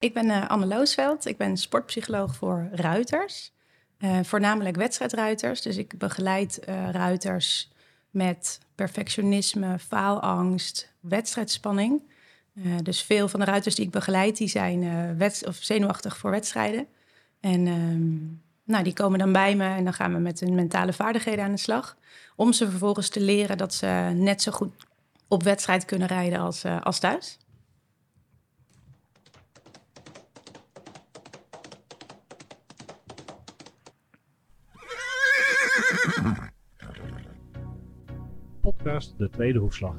Ik ben uh, Anne Loosveld. Ik ben sportpsycholoog voor ruiters. Uh, voornamelijk wedstrijdruiters. Dus ik begeleid uh, ruiters met perfectionisme, faalangst, wedstrijdspanning. dus veel van de ruiters die ik begeleid, die zijn of zenuwachtig voor wedstrijden. En um, nou, die komen dan bij me en dan gaan we met hun mentale vaardigheden aan de slag. Om ze vervolgens te leren dat ze net zo goed op wedstrijd kunnen rijden als, als thuis. Podcast De Tweede Hoefslag.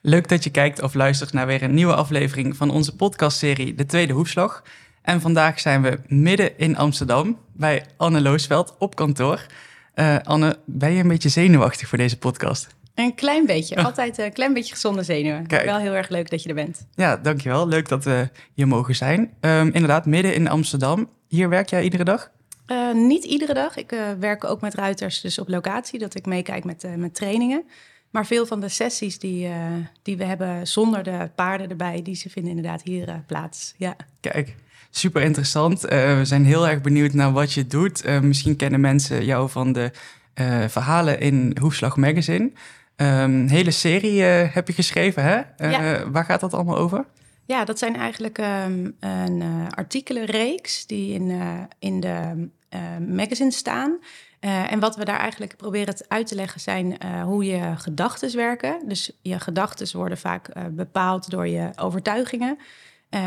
Leuk dat je kijkt of luistert naar weer een nieuwe aflevering van onze podcastserie De Tweede Hoefslag. En vandaag zijn we midden in Amsterdam bij Anne Loosveld op kantoor. Uh, Anne, ben je een beetje zenuwachtig voor deze podcast? Een klein beetje. Altijd een klein beetje gezonde zenuwen. Kijk. Wel heel erg leuk dat je er bent. Ja, dankjewel. Leuk dat we hier mogen zijn. Um, inderdaad, midden in Amsterdam. Hier werk jij iedere dag? Uh, niet iedere dag. Ik uh, werk ook met ruiters, dus op locatie, dat ik meekijk met, uh, met trainingen. Maar veel van de sessies die, die we hebben zonder de paarden erbij, die ze vinden inderdaad hier plaats. Ja. Kijk, super interessant. we zijn heel erg benieuwd naar wat je doet. misschien kennen mensen jou van de verhalen in Hoefslag Magazine. Um, hele serie heb je geschreven, hè? Ja. Waar gaat dat allemaal over? Ja, dat zijn eigenlijk um, een uh, artikelenreeks die in, uh, in de magazine staan. en wat we daar eigenlijk proberen uit te leggen zijn hoe je gedachten werken. Dus je gedachten worden vaak bepaald door je overtuigingen.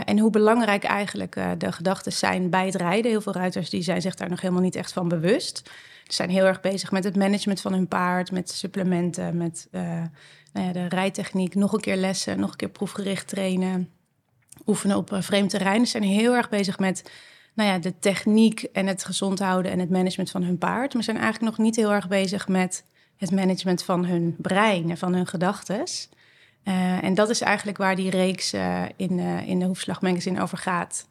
en hoe belangrijk eigenlijk de gedachten zijn bij het rijden. Heel veel ruiters die zijn zich daar nog helemaal niet echt van bewust. Ze zijn heel erg bezig met het management van hun paard, met supplementen, met nou ja, de rijtechniek, nog een keer lessen, nog een keer proefgericht trainen oefenen op vreemd terrein. Ze zijn heel erg bezig met nou ja, de techniek en het gezond houden en het management van hun paard. Maar zijn eigenlijk nog niet heel erg bezig met het management van hun brein en van hun gedachten. Uh, en dat is eigenlijk waar die reeks uh, in, uh, in de Hoefslag Magazine over gaat.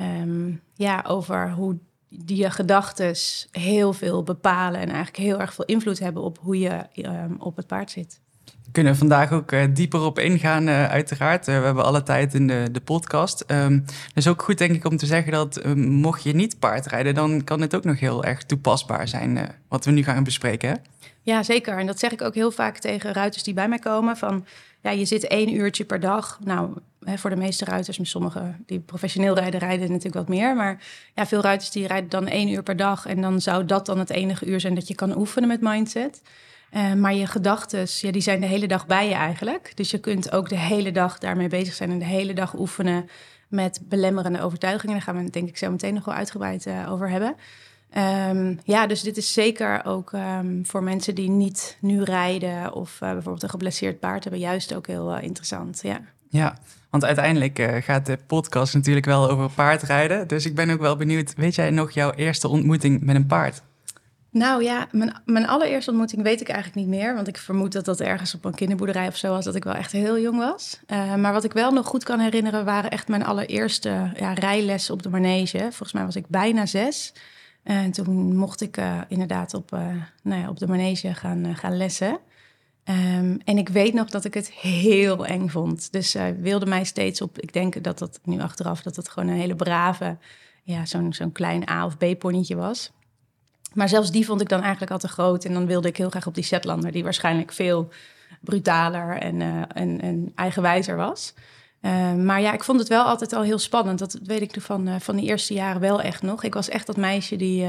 Um, ja, over hoe die gedachten heel veel bepalen en eigenlijk heel erg veel invloed hebben op hoe je um, op het paard zit kunnen vandaag ook uh, dieper op ingaan, uh, uiteraard. Uh, we hebben alle tijd in de, de podcast. Um, dus ook goed, denk ik, om te zeggen dat mocht je niet paardrijden, dan kan het ook nog heel erg toepasbaar zijn, wat we nu gaan bespreken. Ja, zeker. En dat zeg ik ook heel vaak tegen ruiters die bij mij komen. Van, ja, je zit één uurtje per dag. Nou, hè, voor de meeste ruiters, met sommigen die professioneel rijden, rijden natuurlijk wat meer. Maar ja, veel ruiters die rijden dan één uur per dag. En dan zou dat dan het enige uur zijn dat je kan oefenen met mindset. Uh, maar je gedachten, ja, die zijn de hele dag bij je eigenlijk. Dus je kunt ook de hele dag daarmee bezig zijn en de hele dag oefenen met belemmerende overtuigingen. Daar gaan we denk ik zo meteen nog wel uitgebreid uh, over hebben. Um, ja, dus dit is zeker ook um, voor mensen die niet nu rijden of uh, bijvoorbeeld een geblesseerd paard hebben, juist ook heel interessant. Ja. Ja, want uiteindelijk gaat de podcast natuurlijk wel over paardrijden. Dus ik ben ook wel benieuwd, weet jij nog jouw eerste ontmoeting met een paard? Nou ja, mijn, mijn allereerste ontmoeting weet ik eigenlijk niet meer. Want ik vermoed dat dat ergens op een kinderboerderij of zo was, dat ik wel echt heel jong was. Uh, maar wat ik wel nog goed kan herinneren, waren echt mijn allereerste ja, rijlessen op de manege. Volgens mij was ik bijna zes. En toen mocht ik uh, inderdaad op, nou ja, op de manege gaan, gaan lessen. Um, en ik weet nog dat ik het heel eng vond. Dus zij wilde mij steeds op. Ik denk dat dat nu achteraf dat het gewoon een hele brave, ja, zo'n zo'n klein A of B ponnetje was. Maar zelfs die vond ik dan eigenlijk al te groot. En dan wilde ik heel graag op die Zetlander, die waarschijnlijk veel brutaler en, uh, en, en eigenwijzer was. Uh, maar ja, ik vond het wel altijd al heel spannend. Dat weet ik van, uh, van de eerste jaren wel echt nog. Ik was echt dat meisje die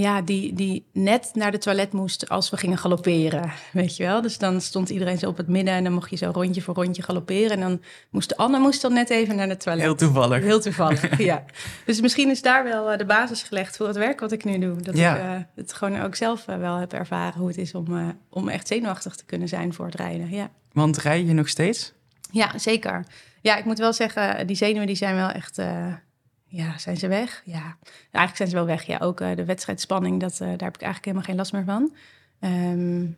ja, die, die net naar de toilet moest als we gingen galopperen, weet je wel. Dus dan stond iedereen zo op het midden en dan mocht je zo rondje voor rondje galopperen. En dan moest Anne moest dan net even naar de toilet. Heel toevallig. Heel toevallig, ja. Dus misschien is daar wel eh, de basis gelegd voor het werk wat ik nu doe. Dat ja. ik uh, het gewoon ook zelf uh, wel heb ervaren hoe het is om, om echt zenuwachtig te kunnen zijn voor het rijden, ja. Want rij je nog steeds? Ja, zeker. Ja, ik moet wel zeggen, die zenuwen die zijn wel echt ja, zijn ze weg? Ja, eigenlijk zijn ze wel weg. Ja, ook uh, de wedstrijdspanning, dat, uh, daar heb ik eigenlijk helemaal geen last meer van. Um,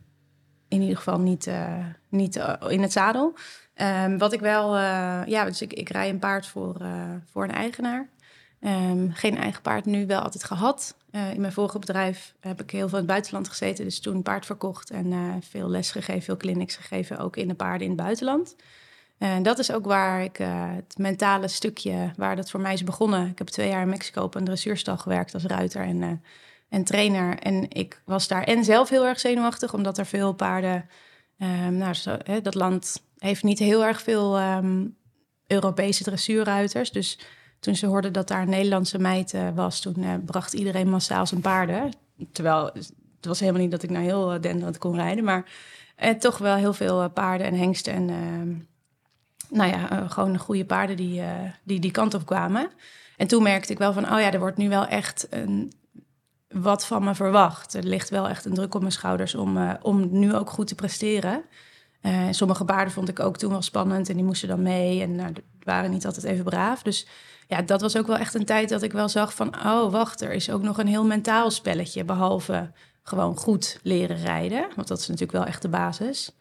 in ieder geval niet, uh, niet in het zadel. Um, wat ik wel, ja, dus ik, ik rij een paard voor, voor een eigenaar. Um, geen eigen paard nu, wel altijd gehad. in mijn vorige bedrijf heb ik heel veel in het buitenland gezeten. Dus toen paard verkocht en veel les gegeven, veel clinics gegeven. Ook in de paarden in het buitenland. En dat is ook waar ik uh, het mentale stukje, waar dat voor mij is begonnen. Ik heb twee jaar in Mexico op een dressuurstal gewerkt als ruiter en, uh, en trainer. En ik was daar en zelf heel erg zenuwachtig, omdat er veel paarden... Um, nou, hè, dat land heeft niet heel erg veel um, Europese dressuurruiters. Dus toen ze hoorden dat daar een Nederlandse meid uh, was... toen bracht iedereen massaal zijn paarden. Terwijl het was helemaal niet dat ik nou heel denderend kon rijden, maar... toch wel heel veel paarden en hengsten en ehm, nou ja, uh, gewoon goede paarden die, uh, die die kant op kwamen. En toen merkte ik wel van, oh ja, er wordt nu wel echt een, wat van me verwacht. Er ligt wel echt een druk op mijn schouders om, uh, om nu ook goed te presteren. sommige paarden vond ik ook toen wel spannend en die moesten dan mee en nou, waren niet altijd even braaf. Dus ja, dat was ook wel echt een tijd dat ik wel zag van, oh wacht, er is ook nog een heel mentaal spelletje, behalve gewoon goed leren rijden. Want dat is natuurlijk wel echt de basis.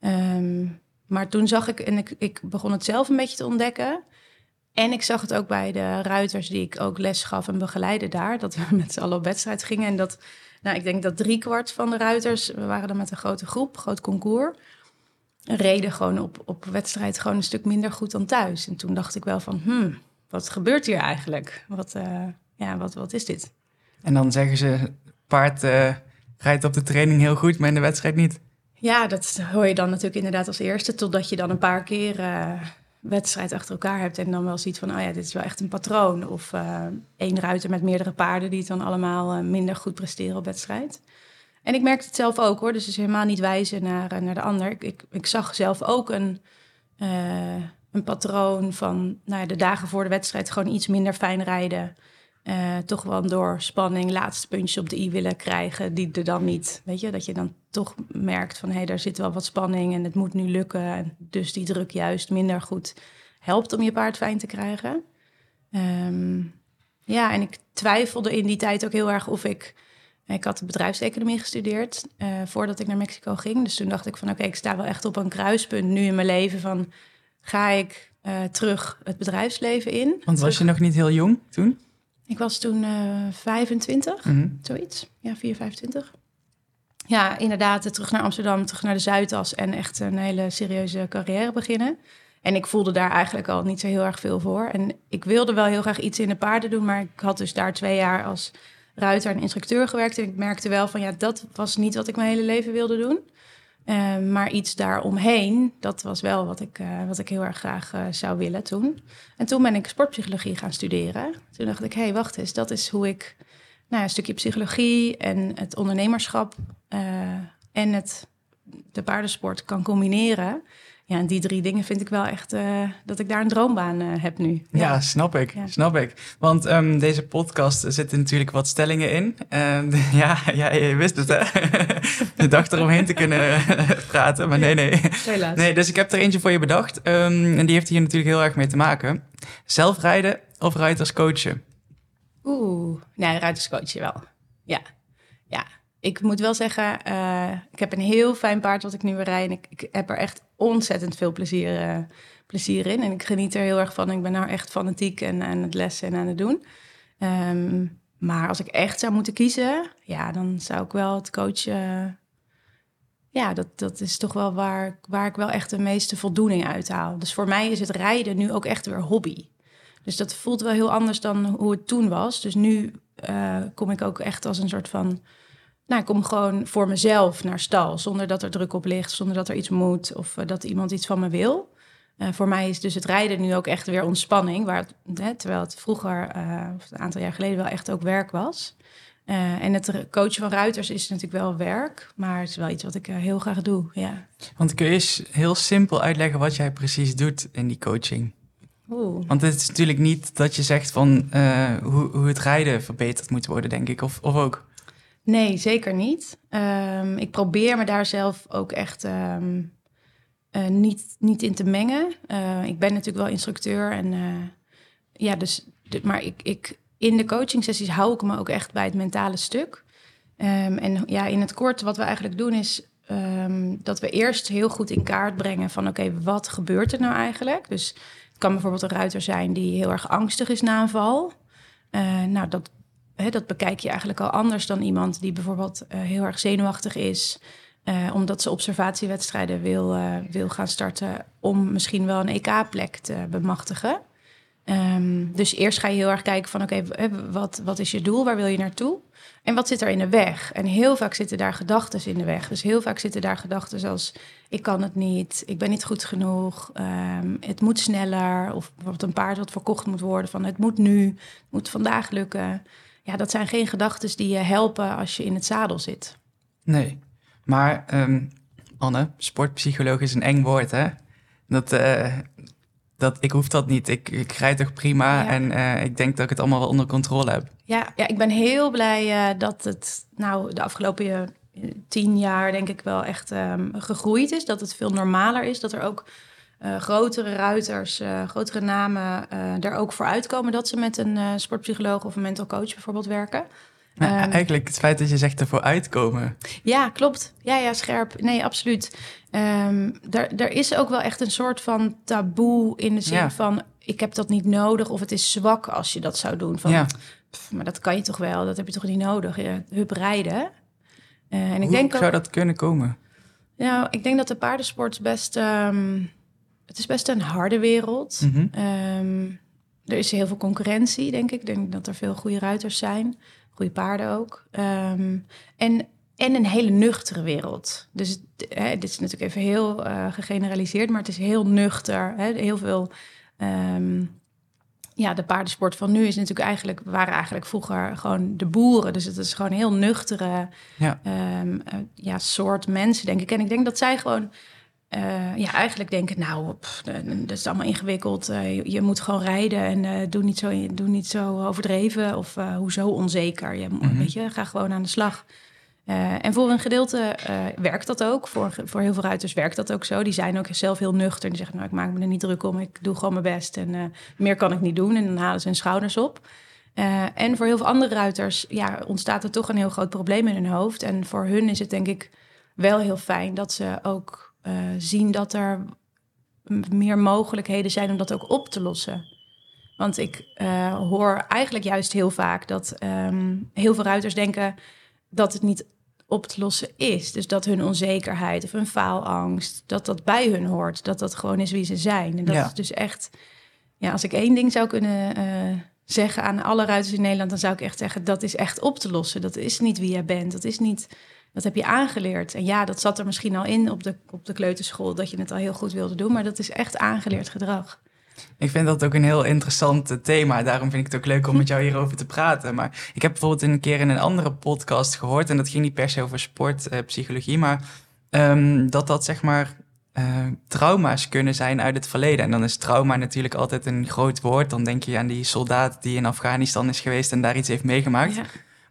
Um, maar toen zag ik, en ik, ik begon het zelf een beetje te ontdekken. En ik zag het ook bij de ruiters die ik ook les gaf en begeleide daar. Dat we met z'n allen op wedstrijd gingen. En dat, nou, ik denk dat driekwart van de ruiters, we waren dan met een grote groep, groot concours. Reden gewoon op, op wedstrijd gewoon een stuk minder goed dan thuis. En toen dacht ik wel van, hmm, wat gebeurt hier eigenlijk? Wat, uh, ja, wat, wat is dit? En dan zeggen ze, paard uh, rijdt op de training heel goed, maar in de wedstrijd niet. Ja, dat hoor je dan natuurlijk inderdaad als eerste. Totdat je dan een paar keer uh, wedstrijd achter elkaar hebt. En dan wel ziet van, oh ja, dit is wel echt een patroon. Of uh, één ruiter met meerdere paarden die het dan allemaal uh, minder goed presteren op wedstrijd. En ik merkte het zelf ook hoor. Dus is helemaal niet wijzen naar, naar de ander. Ik, ik, ik zag zelf ook een, een patroon van nou ja, de dagen voor de wedstrijd gewoon iets minder fijn rijden. Uh, toch wel door spanning laatste puntjes op de i willen krijgen, die er dan niet. Weet je, dat je dan toch merkt van hé, hey, daar zit wel wat spanning en het moet nu lukken. En dus die druk juist minder goed helpt om je paard fijn te krijgen. Um, ja, en ik twijfelde in die tijd ook heel erg of ik. Ik had bedrijfseconomie gestudeerd uh, voordat ik naar Mexico ging. Dus toen dacht ik van oké, okay, ik sta wel echt op een kruispunt nu in mijn leven van ga ik uh, terug het bedrijfsleven in. Want was terug... je nog niet heel jong toen? Ik was toen uh, 25, mm -hmm. zoiets. Ja, 4, 25. Ja, inderdaad, terug naar Amsterdam, terug naar de Zuidas en echt een hele serieuze carrière beginnen. En ik voelde daar eigenlijk al niet zo heel erg veel voor. En ik wilde wel heel graag iets in de paarden doen, maar ik had dus daar twee jaar als ruiter en instructeur gewerkt. En ik merkte wel van ja, dat was niet wat ik mijn hele leven wilde doen. Uh, maar iets daaromheen, dat was wel wat ik, uh, wat ik heel erg graag uh, zou willen toen. En toen ben ik sportpsychologie gaan studeren. Toen dacht ik, hé, hey, wacht eens, dat is hoe ik nou, een stukje psychologie en het ondernemerschap en het, de paardensport kan combineren. Ja, en die drie dingen vind ik wel echt uh, dat ik daar een droombaan uh, heb nu. Ja, ja snap ik. Ja. Snap ik. Want um, deze podcast zitten natuurlijk wat stellingen in. Uh, ja, ja, je wist het, hè? je dacht eromheen te kunnen praten, maar nee, nee. Helaas. Nee, dus ik heb er eentje voor je bedacht. Um, en die heeft hier natuurlijk heel erg mee te maken. Zelfrijden of ruiters coachen? Oeh, nee, ruiters coachen wel. Ja, ja ik moet wel zeggen, uh, ik heb een heel fijn paard wat ik nu weer rijd. En ik, ik heb er echt ontzettend veel plezier, uh, plezier in. En ik geniet er heel erg van. Ik ben nou echt fanatiek en aan het lessen en aan het doen. Um, maar als ik echt zou moeten kiezen, ja, dan zou ik wel het coachen. Ja, dat, dat is toch wel waar, waar ik wel echt de meeste voldoening uit haal. Dus voor mij is het rijden nu ook echt weer hobby. Dus dat voelt wel heel anders dan hoe het toen was. Dus nu uh, kom ik ook echt als een soort van nou, ik kom gewoon voor mezelf naar stal, zonder dat er druk op ligt, zonder dat er iets moet of uh, dat iemand iets van me wil. Uh, voor mij is dus het rijden nu ook echt weer ontspanning, waar het, hè, terwijl het vroeger, uh, of een aantal jaar geleden, wel echt ook werk was. en het coachen van ruiters is natuurlijk wel werk, maar het is wel iets wat ik heel graag doe. Ja. Want kun je eens heel simpel uitleggen wat jij precies doet in die coaching? Oeh. Want het is natuurlijk niet dat je zegt van hoe, hoe het rijden verbeterd moet worden, denk ik, of, of ook. Nee, zeker niet. Um, ik probeer me daar zelf ook echt um, uh, niet, niet in te mengen. Uh, ik ben natuurlijk wel instructeur en uh, ja, dus, maar ik, ik, in de coaching sessies hou ik me ook echt bij het mentale stuk. Um, en ja, in het kort wat we eigenlijk doen is dat we eerst heel goed in kaart brengen van oké, wat gebeurt er nou eigenlijk? Dus het kan bijvoorbeeld een ruiter zijn die heel erg angstig is na een val. nou, dat dat bekijk je eigenlijk al anders dan iemand die bijvoorbeeld uh, heel erg zenuwachtig is. Eh, omdat ze observatiewedstrijden wil, eh, wil gaan starten om misschien wel een EK-plek te bemachtigen. Ehm, dus eerst ga je heel erg kijken van oké, wat, wat is je doel? Waar wil je naartoe? En wat zit er in de weg? En heel vaak zitten daar gedachten in de weg. Dus heel vaak zitten daar gedachten als ik kan het niet, ik ben niet goed genoeg, ehm, het moet sneller. Of bijvoorbeeld een paard wat verkocht moet worden van het moet nu, het moet vandaag lukken. Ja, dat zijn geen gedachten die je helpen als je in het zadel zit. Nee, maar um, Anne, sportpsycholoog is een eng woord hè? Dat, uh, dat, ik hoef dat niet. Ik, ik rijd toch prima en uh, ik denk dat ik het allemaal wel onder controle heb. Ja, ja ik ben heel blij uh, dat het nou de afgelopen tien jaar denk ik wel echt um, gegroeid is. Dat het veel normaler is. Dat er ook uh, grotere ruiters, uh, grotere namen er ook voor uitkomen dat ze met een sportpsycholoog of een mental coach bijvoorbeeld werken. Nou, um, eigenlijk het feit dat je zegt ervoor uitkomen. Ja, klopt. Ja, ja, scherp. Nee, absoluut. Um, er, er is ook wel echt een soort van taboe in de zin ja. van ik heb dat niet nodig of het is zwak als je dat zou doen. Van, ja. pff, maar dat kan je toch wel, dat heb je toch niet nodig. Je hup rijden. en ik Hoe denk zou ook, dat kunnen komen? Nou, ik denk dat de paardensport best... Um, het is best een harde wereld. Mhm. Mm -hmm. er is heel veel concurrentie, denk ik. Ik denk dat er veel goede ruiters zijn. Goede paarden ook. Um, en, en een hele nuchtere wereld. Dus hè, dit is natuurlijk even heel uh, gegeneraliseerd, maar het is heel nuchter. Hè, heel veel. Um, ja, de paardensport van nu is natuurlijk eigenlijk, waren eigenlijk vroeger gewoon de boeren. Dus het is gewoon een heel nuchtere ja. uh, ja, soort mensen, denk ik. En ik denk dat zij gewoon uh, ja, eigenlijk denken, nou, pff, dat is allemaal ingewikkeld. Uh, je, je, moet gewoon rijden en uh, doe, niet zo, doe niet zo overdreven of hoezo onzeker. Je, mm -hmm. weet je, ga gewoon aan de slag. en voor een gedeelte werkt dat ook. Voor, voor heel veel ruiters werkt dat ook zo. Die zijn ook zelf heel nuchter. Die zeggen, nou, ik maak me er niet druk om. Ik doe gewoon mijn best en meer kan ik niet doen. En dan halen ze hun schouders op. en voor heel veel andere ruiters ja, ontstaat er toch een heel groot probleem in hun hoofd. En voor hun is het denk ik wel heel fijn dat ze ook uh, zien dat er meer mogelijkheden zijn om dat ook op te lossen. Want ik uh, hoor eigenlijk juist heel vaak dat um, heel veel ruiters denken dat het niet op te lossen is. Dus dat hun onzekerheid of hun faalangst, dat dat bij hun hoort. Dat dat gewoon is wie ze zijn. En dat ja. is dus echt, ja, als ik één ding zou kunnen uh, zeggen aan alle ruiters in Nederland, dan zou ik echt zeggen, dat is echt op te lossen. Dat is niet wie jij bent. Dat is niet dat heb je aangeleerd. En ja, dat zat er misschien al in op de, op de kleuterschool, dat je het al heel goed wilde doen, maar dat is echt aangeleerd gedrag. Ik vind dat ook een heel interessant thema. Daarom vind ik het ook leuk om met jou hierover te praten. Maar ik heb bijvoorbeeld een keer in een andere podcast gehoord, en dat ging niet per se over sportpsychologie, uh, maar um, dat dat zeg maar uh, trauma's kunnen zijn uit het verleden. En dan is trauma natuurlijk altijd een groot woord. Dan denk je aan die soldaat die in Afghanistan is geweest en daar iets heeft meegemaakt. Ja.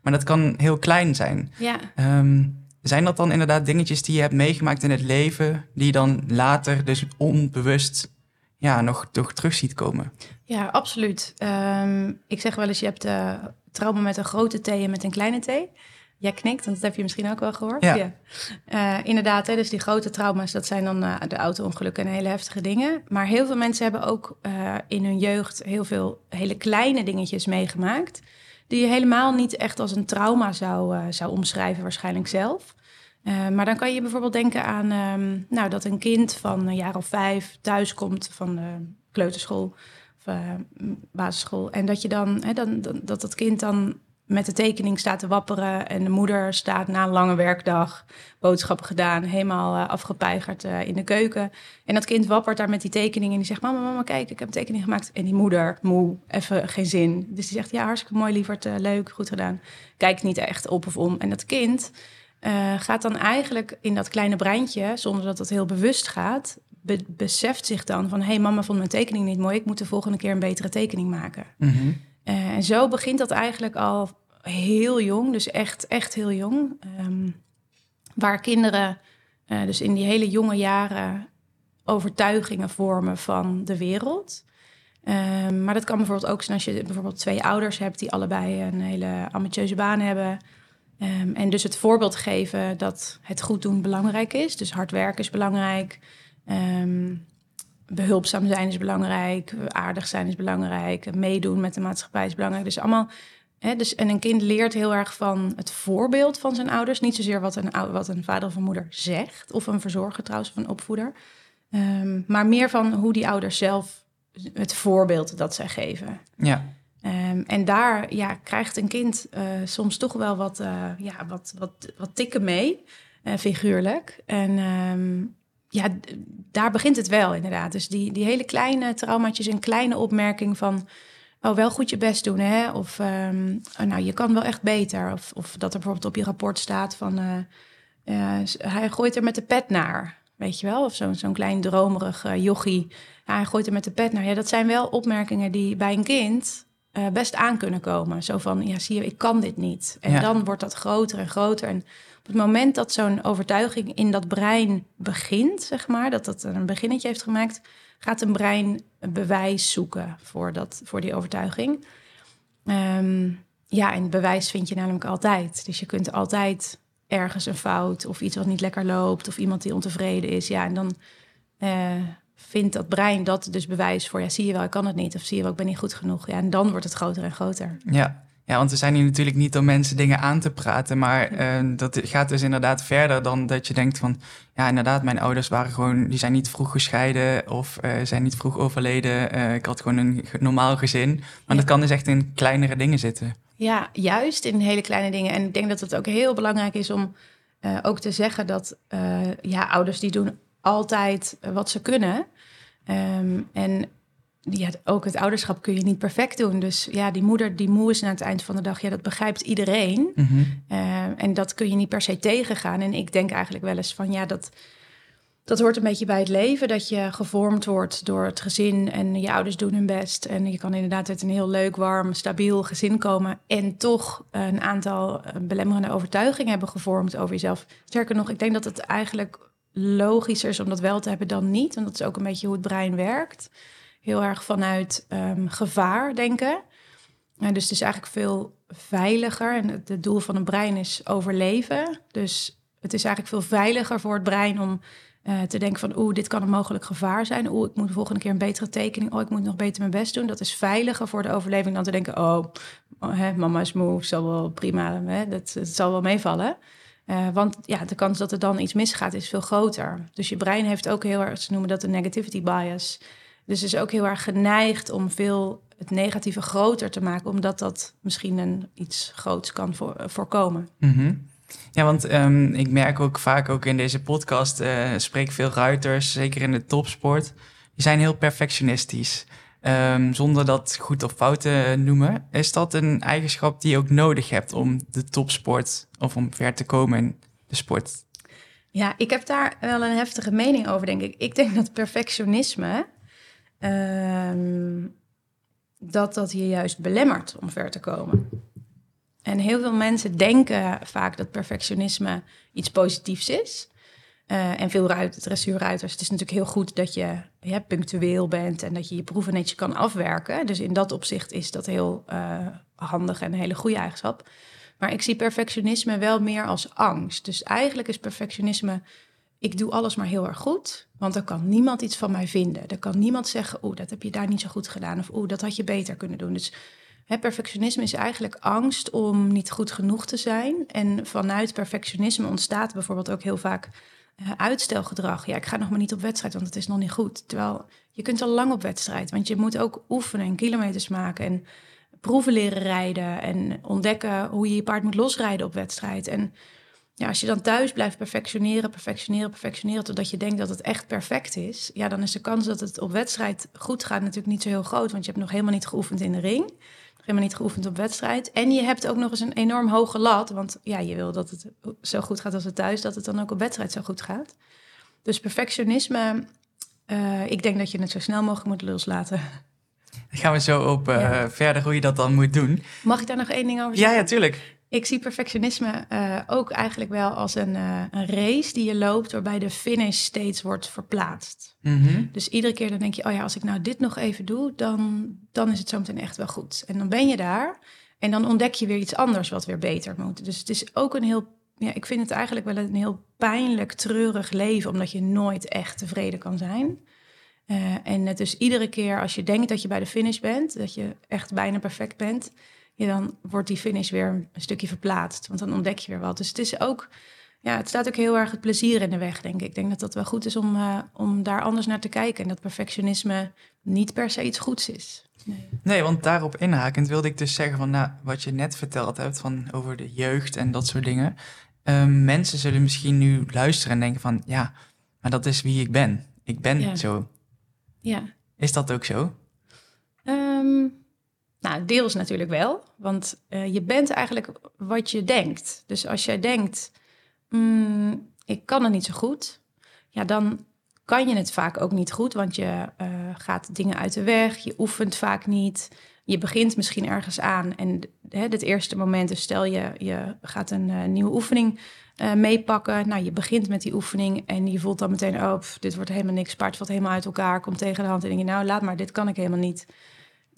Maar dat kan heel klein zijn. Ja. Um, zijn dat dan inderdaad dingetjes die je hebt meegemaakt in het leven, die je dan later dus onbewust ja, nog, nog terug ziet komen? Ja, absoluut. Um, ik zeg wel eens, je hebt uh, trauma met een grote T en met een kleine T. Jij knikt, want dat heb je misschien ook wel gehoord. Ja. ja. Uh, inderdaad, hè, dus die grote trauma's, dat zijn dan uh, de auto-ongelukken en hele heftige dingen. Maar heel veel mensen hebben ook in hun jeugd heel veel hele kleine dingetjes meegemaakt die je helemaal niet echt als een trauma zou, uh, zou omschrijven, waarschijnlijk zelf. Uh, maar dan kan je bijvoorbeeld denken aan um, nou, dat een kind van een jaar of vijf thuis komt van de kleuterschool of uh, basisschool. En dat je dan, hè, dan, dan, dat dat kind dan met de tekening staat te wapperen. En de moeder staat na een lange werkdag, boodschappen gedaan, helemaal uh, afgepeigerd uh, in de keuken. En dat kind wappert daar met die tekening en die zegt: Mama, mama, kijk, ik heb een tekening gemaakt. En die moeder, moe, even geen zin. Dus die zegt: Ja, hartstikke mooi, lieverd, uh, leuk, goed gedaan. Kijkt niet echt op of om. En dat kind gaat dan eigenlijk in dat kleine breintje, zonder dat dat heel bewust gaat, be beseft zich dan van: Hé, hey, mama vond mijn tekening niet mooi, ik moet de volgende keer een betere tekening maken. Mm -hmm. en zo begint dat eigenlijk al heel jong, dus echt, echt heel jong. Um, waar kinderen uh, dus in die hele jonge jaren overtuigingen vormen van de wereld. Um, maar dat kan bijvoorbeeld ook zijn als je bijvoorbeeld twee ouders hebt die allebei een hele ambitieuze baan hebben. Um, en dus het voorbeeld geven dat het goed doen belangrijk is. Dus hard werken is belangrijk. behulpzaam zijn is belangrijk. Aardig zijn is belangrijk. Meedoen met de maatschappij is belangrijk. Dus allemaal Dus, en een kind leert heel erg van het voorbeeld van zijn ouders. Niet zozeer wat een, wat een vader of een moeder zegt. Of een verzorger trouwens, of een opvoeder. Ehm, maar meer van hoe die ouders zelf het voorbeeld dat zij geven. Ja, Ehm, en daar ja, krijgt een kind eh, soms toch wel wat, eh, ja, wat, wat, wat tikken mee, eh, figuurlijk. En ehm, ja, daar begint het wel inderdaad. Dus die, die hele kleine traumaatjes, een kleine opmerking van... oh, wel goed je best doen, hè? Of ehm, oh, nou, je kan wel echt beter. Of, of dat er bijvoorbeeld op je rapport staat van... eh, eh, hij gooit er met de pet naar, weet je wel? Of zo'n zo'n klein dromerig eh, jochie. Ja, hij gooit er met de pet naar. Ja, dat zijn wel opmerkingen die bij een kind eh, best aan kunnen komen. Zo van, ja, zie je, ik kan dit niet. En Ja. dan wordt dat groter en groter. En op het moment dat zo'n overtuiging in dat brein begint, zeg maar... dat dat een beginnetje heeft gemaakt... gaat een brein bewijs zoeken voor, dat, voor die overtuiging. Ehm, ja, en bewijs vind je namelijk altijd. Dus je kunt altijd ergens een fout of iets wat niet lekker loopt... of iemand die ontevreden is. Ja, en dan eh, vindt dat brein dat dus bewijs voor... ja, zie je wel, ik kan het niet. Of zie je wel, ik ben niet goed genoeg. Ja, en dan wordt het groter en groter. ja. Ja, want we zijn hier natuurlijk niet om mensen dingen aan te praten, maar eh, dat gaat dus inderdaad verder dan dat je denkt van, ja, inderdaad, mijn ouders waren gewoon, die zijn niet vroeg gescheiden of eh, zijn niet vroeg overleden. Eh, ik had gewoon een normaal gezin, maar Ja. dat kan dus echt in kleinere dingen zitten. Ja, juist in hele kleine dingen. En ik denk dat het ook heel belangrijk is om ook te zeggen dat ja, ouders die doen altijd wat ze kunnen. Ehm, en ja, ook het ouderschap kun je niet perfect doen. Dus ja, die moeder die moe is aan het eind van de dag, ja, dat begrijpt iedereen. Mhm. Eh, en dat kun je niet per se tegengaan. En ik denk eigenlijk wel eens van ja, dat, dat hoort een beetje bij het leven. Dat je gevormd wordt door het gezin en je ouders doen hun best. En je kan inderdaad uit een heel leuk, warm, stabiel gezin komen. En toch een aantal eh, belemmerende overtuigingen hebben gevormd over jezelf. Sterker nog, ik denk dat het eigenlijk logischer is om dat wel te hebben dan niet. Want dat is ook een beetje hoe het brein werkt. Heel erg vanuit ehm, gevaar denken. En dus het is eigenlijk veel veiliger. En het, doel van een brein is overleven. Dus het is eigenlijk veel veiliger voor het brein om eh, te denken van... oeh, dit kan een mogelijk gevaar zijn. Oeh, ik moet de volgende keer een betere tekening. Oh, ik moet nog beter mijn best doen. Dat is veiliger voor de overleving dan te denken... oh, hè, mama is moe, zal wel prima, hè, dat, zal wel meevallen. Eh, want ja, de kans dat er dan iets misgaat is veel groter. Dus je brein heeft ook heel erg, ze noemen dat de negativity bias... Dus is ook heel erg geneigd om veel het negatieve groter te maken, omdat dat misschien een iets groots kan voor, voorkomen. Mhm. Ja, want ehm, ik merk ook vaak ook in deze podcast, eh spreek veel ruiters, zeker in de topsport, die zijn heel perfectionistisch. Ehm, zonder dat goed of fout te noemen. Is dat een eigenschap die je ook nodig hebt om de topsport of om ver te komen in de sport? Ja, ik heb daar wel een heftige mening over, denk ik. Ik denk dat perfectionisme, ehm, dat dat je juist belemmert om ver te komen. En heel veel mensen denken vaak dat perfectionisme iets positiefs is. Eh, en veel ruit, dressuurruiters, het is natuurlijk heel goed dat je ja, punctueel bent en dat je je proeven netjes kan afwerken. Dus in dat opzicht is dat heel eh, handig en een hele goede eigenschap. Maar ik zie perfectionisme wel meer als angst. Dus eigenlijk is perfectionisme, ik doe alles maar heel erg goed, want dan kan niemand iets van mij vinden. Er kan niemand zeggen, oeh, dat heb je daar niet zo goed gedaan, of oeh, dat had je beter kunnen doen. Dus hè, perfectionisme is eigenlijk angst om niet goed genoeg te zijn. En vanuit perfectionisme ontstaat bijvoorbeeld ook heel vaak eh, uitstelgedrag. Ja, ik ga nog maar niet op wedstrijd, want het is nog niet goed. Terwijl je kunt al lang op wedstrijd, want je moet ook oefenen en kilometers maken en proeven leren rijden en ontdekken hoe je je paard moet losrijden op wedstrijd. En ja, als je dan thuis blijft perfectioneren, perfectioneren, perfectioneren, totdat je denkt dat het echt perfect is, ja, dan is de kans dat het op wedstrijd goed gaat natuurlijk niet zo heel groot, want je hebt nog helemaal niet geoefend in de ring, nog helemaal niet geoefend op wedstrijd. En je hebt ook nog eens een enorm hoge lat, want ja, je wil dat het zo goed gaat als het thuis, dat het dan ook op wedstrijd zo goed gaat. Dus perfectionisme, eh, ik denk dat je het zo snel mogelijk moet loslaten. Daar gaan we zo op eh, Ja. verder hoe je dat dan moet doen. Mag ik daar nog één ding over Ja, zeggen? ja, tuurlijk. Ik zie perfectionisme eh, ook eigenlijk wel als een, eh, een race die je loopt, waarbij de finish steeds wordt verplaatst. Mhm. Dus iedere keer dan denk je, oh ja, als ik nou dit nog even doe, dan, dan is het zo meteen echt wel goed. En dan ben je daar en dan ontdek je weer iets anders wat weer beter moet. Dus het is ook een heel, ja, ik vind het eigenlijk wel een heel pijnlijk, treurig leven, omdat je nooit echt tevreden kan zijn. Eh, en het dus iedere keer als je denkt dat je bij de finish bent, dat je echt bijna perfect bent, ja, dan wordt die finish weer een stukje verplaatst. Want dan ontdek je weer wat. Dus het is ook, ja, het staat ook heel erg het plezier in de weg, denk ik. Ik denk dat dat wel goed is om, uh, om daar anders naar te kijken. En dat perfectionisme niet per se iets goeds is. Nee. nee, want daarop inhakend wilde ik dus zeggen van nou, wat je net verteld hebt van over de jeugd en dat soort dingen. Uh, mensen zullen misschien nu luisteren en denken van ja, maar dat is wie ik ben. Ik ben zo. Ja. Is dat ook zo? Um, nou, deels natuurlijk wel, want uh, je bent eigenlijk wat je denkt. Dus als jij denkt, mm, ik kan het niet zo goed, ja, dan kan je het vaak ook niet goed, want je uh, gaat dingen uit de weg, je oefent vaak niet. Je begint misschien ergens aan en hè, het eerste moment, is stel je, je gaat een uh, nieuwe oefening meepakken. Nou, je begint met die oefening en je voelt dan meteen, oh, dit wordt helemaal niks, paard valt helemaal uit elkaar, komt tegen de hand en denk je, nou, laat maar, dit kan ik helemaal niet.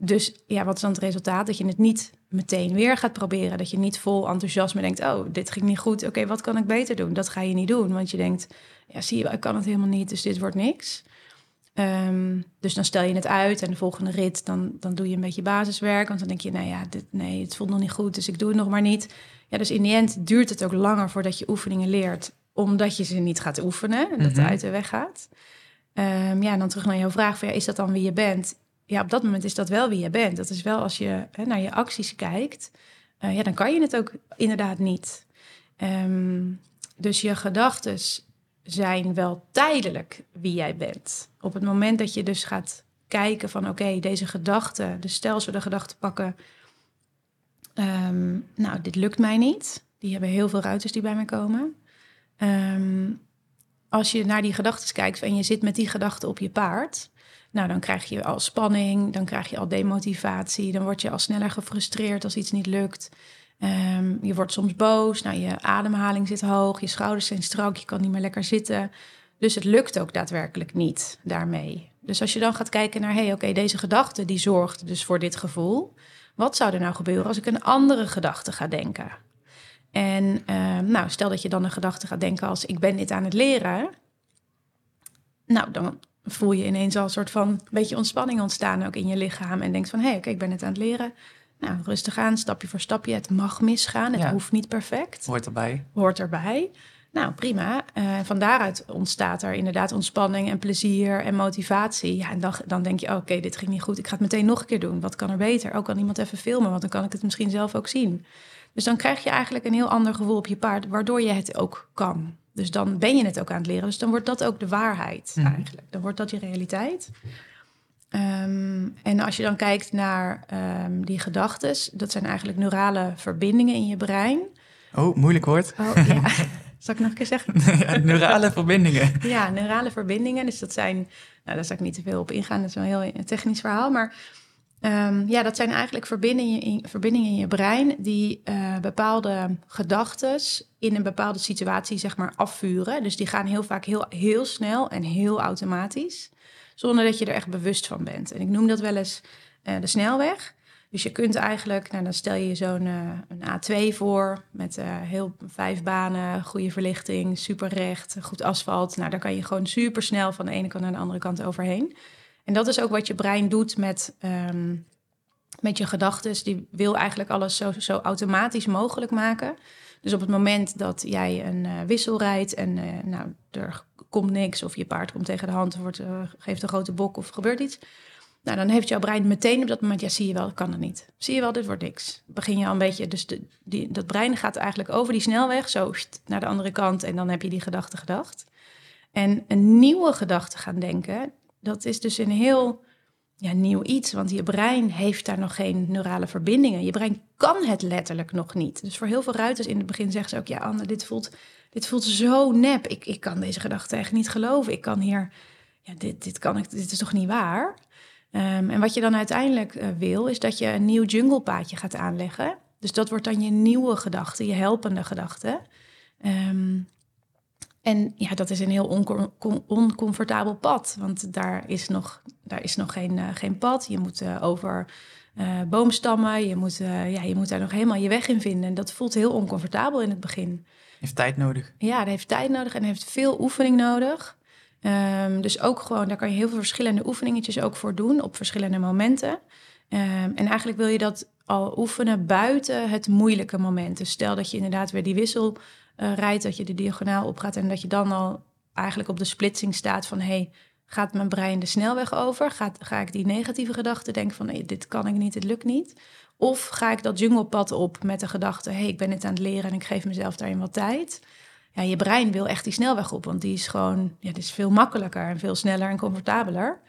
Dus ja, wat is dan het resultaat? Dat je het niet meteen weer gaat proberen. Dat je niet vol enthousiasme denkt: Oh, dit ging niet goed. Oké, wat kan ik beter doen? Dat ga je niet doen. Want je denkt: Ja, zie je, ik kan het helemaal niet. Dus dit wordt niks. Um, dus dan stel je het uit en de volgende rit, dan, dan doe je een beetje basiswerk. Want dan denk je: Nou ja, dit, nee, het voelt nog niet goed. Dus ik doe het nog maar niet. Ja, dus in die end duurt het ook langer voordat je oefeningen leert. Omdat je ze niet gaat oefenen en dat het mhm. uit de weg gaat. Um, ja, en dan terug naar jouw vraag: van, ja, is dat dan wie je bent? Ja, op dat moment is dat wel wie je bent. Dat is wel als je hè, naar je acties kijkt, uh, ja, dan kan je het ook inderdaad niet. Um, dus je gedachten zijn wel tijdelijk wie jij bent. Op het moment dat je dus gaat kijken van oké, deze gedachte, dus stel we de gedachte pakken, um, nou, dit lukt mij niet. Die hebben heel veel ruiters die bij mij komen. Um, als je naar die gedachten kijkt en je zit met die gedachte op je paard, nou, dan krijg je al spanning, dan krijg je al demotivatie, dan word je al sneller gefrustreerd als iets niet lukt. Um, je wordt soms boos, nou, je ademhaling zit hoog, je schouders zijn strak, je kan niet meer lekker zitten. Dus het lukt ook daadwerkelijk niet daarmee. Dus als je dan gaat kijken naar, hé, hey, oké, deze gedachte die zorgt dus voor dit gevoel. Wat zou er nou gebeuren als ik een andere gedachte ga denken? En um, nou, stel dat je dan een gedachte gaat denken als ik ben dit aan het leren. Nou, dan voel je ineens al een soort van beetje ontspanning ontstaan ook in je lichaam. En denkt van, hé, hey, oké, ik ben het aan het leren. Nou, rustig aan, stapje voor stapje. Het mag misgaan, het hoeft niet perfect. Hoort erbij. Hoort erbij. Nou, prima. Uh, van daaruit ontstaat er inderdaad ontspanning en plezier en motivatie. Ja, en dan, dan denk je, oké, dit ging niet goed. Ik ga het meteen nog een keer doen. Wat kan er beter? Ook kan iemand even filmen, want dan kan ik het misschien zelf ook zien. Dus dan krijg je eigenlijk een heel ander gevoel op je paard, waardoor je het ook kan. Dus dan ben je het ook aan het leren. Dus dan wordt dat ook de waarheid mhm. eigenlijk. Dan wordt dat je realiteit. Um, en als je dan kijkt naar um, die gedachten, dat zijn eigenlijk neurale verbindingen in je brein. Oh, moeilijk woord. Oh, ja. Zal ik nog een keer zeggen? ja, neurale verbindingen. Ja, neurale verbindingen. Dus dat zijn, nou, daar zal ik niet te veel op ingaan, dat is een heel technisch verhaal. Maar Um, ja, dat zijn eigenlijk verbindingen in, verbindingen in je brein die uh, bepaalde gedachten in een bepaalde situatie zeg maar afvuren. Dus die gaan heel vaak heel, heel snel en heel automatisch, zonder dat je er echt bewust van bent. En ik noem dat wel eens uh, de snelweg. Dus je kunt eigenlijk, nou, dan stel je zo'n een A2 voor met heel vijf banen, goede verlichting, super recht, goed asfalt. Nou, daar kan je gewoon super snel van de ene kant naar de andere kant overheen. En dat is ook wat je brein doet met, um, met je gedachten. Die wil eigenlijk alles zo, zo automatisch mogelijk maken. Dus op het moment dat jij een uh, wissel rijdt en uh, nou, er komt niks, of je paard komt tegen de hand, wordt, uh, geeft een grote bok of gebeurt iets. Nou, dan heeft jouw brein meteen op dat moment, ja, zie je wel, kan het niet. Zie je wel, dit wordt niks. Begin je al een beetje, dus de, die, dat brein gaat eigenlijk over die snelweg, zo naar de andere kant, en dan heb je die gedachte gedacht. En een nieuwe gedachte gaan denken, dat is dus een heel ja, nieuw iets, want je brein heeft daar nog geen neurale verbindingen. Je brein kan het letterlijk nog niet. Dus voor heel veel ruiters in het begin zeggen ze ook: Ja, Anne, dit voelt, dit voelt zo nep. Ik, ik kan deze gedachte echt niet geloven. Ik kan hier, ja, dit, dit, kan ik, dit is toch niet waar? Um, en wat je dan uiteindelijk uh, wil, is dat je een nieuw junglepaadje gaat aanleggen. Dus dat wordt dan je nieuwe gedachte, je helpende gedachte. Um, en ja, dat is een heel oncomfortabel pad, want daar is nog, daar is nog geen, uh, geen pad. Je moet uh, over uh, boomstammen, je moet, ja, je moet daar nog helemaal je weg in vinden. En dat voelt heel oncomfortabel in het begin. Heeft tijd nodig. Ja, dat heeft tijd nodig en heeft veel oefening nodig. Um, dus ook gewoon, daar kan je heel veel verschillende oefeningetjes ook voor doen op verschillende momenten. Um, en eigenlijk wil je dat al oefenen buiten het moeilijke moment. Dus stel dat je inderdaad weer die wissel eh, rijdt, dat je de diagonaal opgaat en dat je dan al eigenlijk op de splitsing staat van hey, gaat mijn brein de snelweg over? Ga ik die negatieve gedachten denken van nee, dit kan ik niet, dit lukt niet? Of ga ik dat junglepad op met de gedachte, hey, ik ben het aan het leren en ik geef mezelf daarin wat tijd? Ja, je brein wil echt die snelweg op, want die is gewoon, ja, die is veel makkelijker en veel sneller en comfortabeler.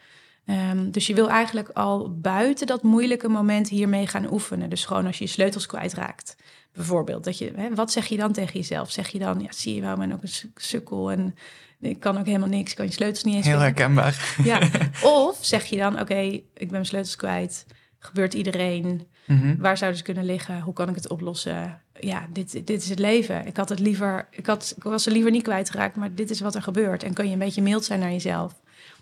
Ehm, dus je wil eigenlijk al buiten dat moeilijke moment hiermee gaan oefenen. Dus gewoon als je je sleutels kwijtraakt. Bijvoorbeeld, dat je, hè, wat zeg je dan tegen jezelf? Zeg je dan, ja, zie je wel, ik ben ook een sukkel en ik kan ook helemaal niks, ik kan je sleutels niet eens Heel herkenbaar. Ja. Of zeg je dan, oké, ik ben mijn sleutels kwijt, gebeurt iedereen, Mhm. waar zouden ze kunnen liggen, hoe kan ik het oplossen? Ja, dit, dit is het leven. Ik had het liever, ik, had, ik was er liever niet kwijtgeraakt, maar dit is wat er gebeurt. En kan je een beetje mild zijn naar jezelf.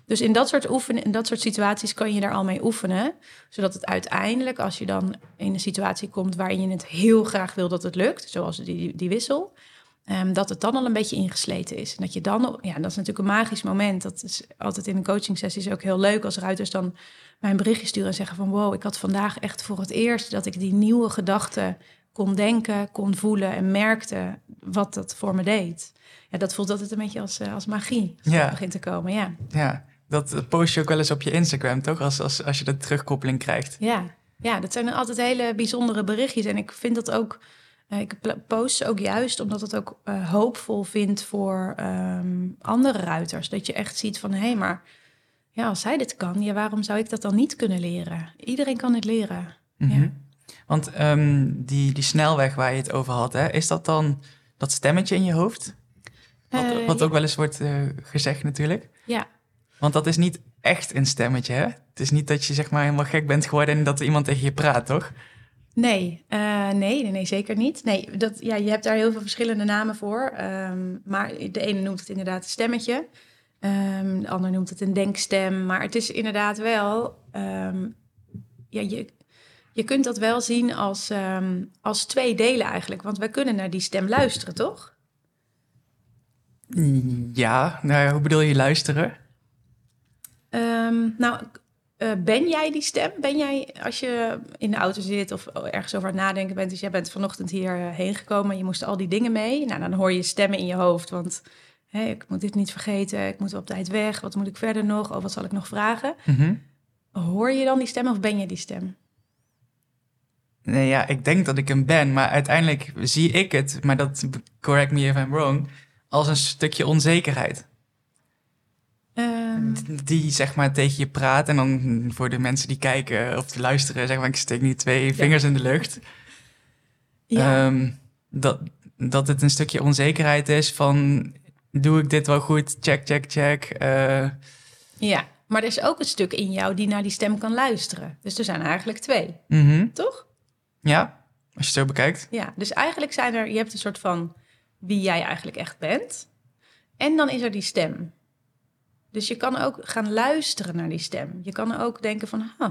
Dus in dat soort oefenen, in dat soort situaties kan je daar al mee oefenen. Zodat het uiteindelijk, als je dan in een situatie komt waarin je het heel graag wil dat het lukt, zoals die, die wissel, ehm, dat het dan al een beetje ingesleten is. En dat je dan, ja, dat is natuurlijk een magisch moment. Dat is altijd in een coaching sessies ook heel leuk als ruiters dan mij een berichtje sturen en zeggen van wow, ik had vandaag echt voor het eerst dat ik die nieuwe gedachten kon denken, kon voelen en merkte wat dat voor me deed. Ja, dat voelt altijd een beetje als, eh, als magie. Als Ja. dat begint te komen, ja. Ja, dat post je ook wel eens op je Instagram, toch? Als, als, als je de terugkoppeling krijgt. Ja, ja, dat zijn altijd hele bijzondere berichtjes. En ik vind dat ook, eh, ik post ze ook juist omdat het ook eh, hoopvol vindt voor ehm, andere ruiters. Dat je echt ziet van, hé, hey, maar ja, als zij dit kan, ja, waarom zou ik dat dan niet kunnen leren? Iedereen kan het leren. Mhm. Ja. Want ehm, die, die snelweg waar je het over had, hè, is dat dan dat stemmetje in je hoofd? Wat, Eh, wat ja. ook wel eens wordt eh, gezegd natuurlijk. Ja, Want dat is niet echt een stemmetje, hè? Het is niet dat je zeg maar helemaal gek bent geworden en dat er iemand tegen je praat, toch? Nee, eh, nee, nee, nee, zeker niet. Nee, dat, ja, je hebt daar heel veel verschillende namen voor. Ehm, maar de ene noemt het inderdaad een stemmetje. Ehm, de ander noemt het een denkstem. Maar het is inderdaad wel... ehm, ja, je, je kunt dat wel zien als, als twee delen eigenlijk. Want wij kunnen naar die stem luisteren, toch? Ja, nou ja, hoe bedoel je luisteren? Ehm, nou, eh, ben jij die stem? Ben jij, als je in de auto zit of ergens over aan het nadenken bent... dus jij bent vanochtend hierheen gekomen, je moest al die dingen mee... nou, dan hoor je stemmen in je hoofd, want hè, ik moet dit niet vergeten... ik moet op tijd weg, wat moet ik verder nog? Oh, wat zal ik nog vragen? Mhm. Hoor je dan die stem of ben je die stem? Nee, ja, ik denk dat ik hem ben, maar uiteindelijk zie ik het, maar dat, correct me if I'm wrong, als een stukje onzekerheid. Ehm, Die zeg maar tegen je praat en dan voor de mensen die kijken of luisteren, zeg maar, ik steek nu twee vingers in de lucht. ja, Ehm, dat, dat het een stukje onzekerheid is van, doe ik dit wel goed? Check, check, check. Eh, ja, maar er is ook een stuk in jou die naar die stem kan luisteren. Dus er zijn eigenlijk twee, mhm. toch? Ja, als je het zo bekijkt. Ja, dus eigenlijk zijn er, je hebt een soort van wie jij eigenlijk echt bent. En dan is er die stem. Dus je kan ook gaan luisteren naar die stem. Je kan ook denken van, huh,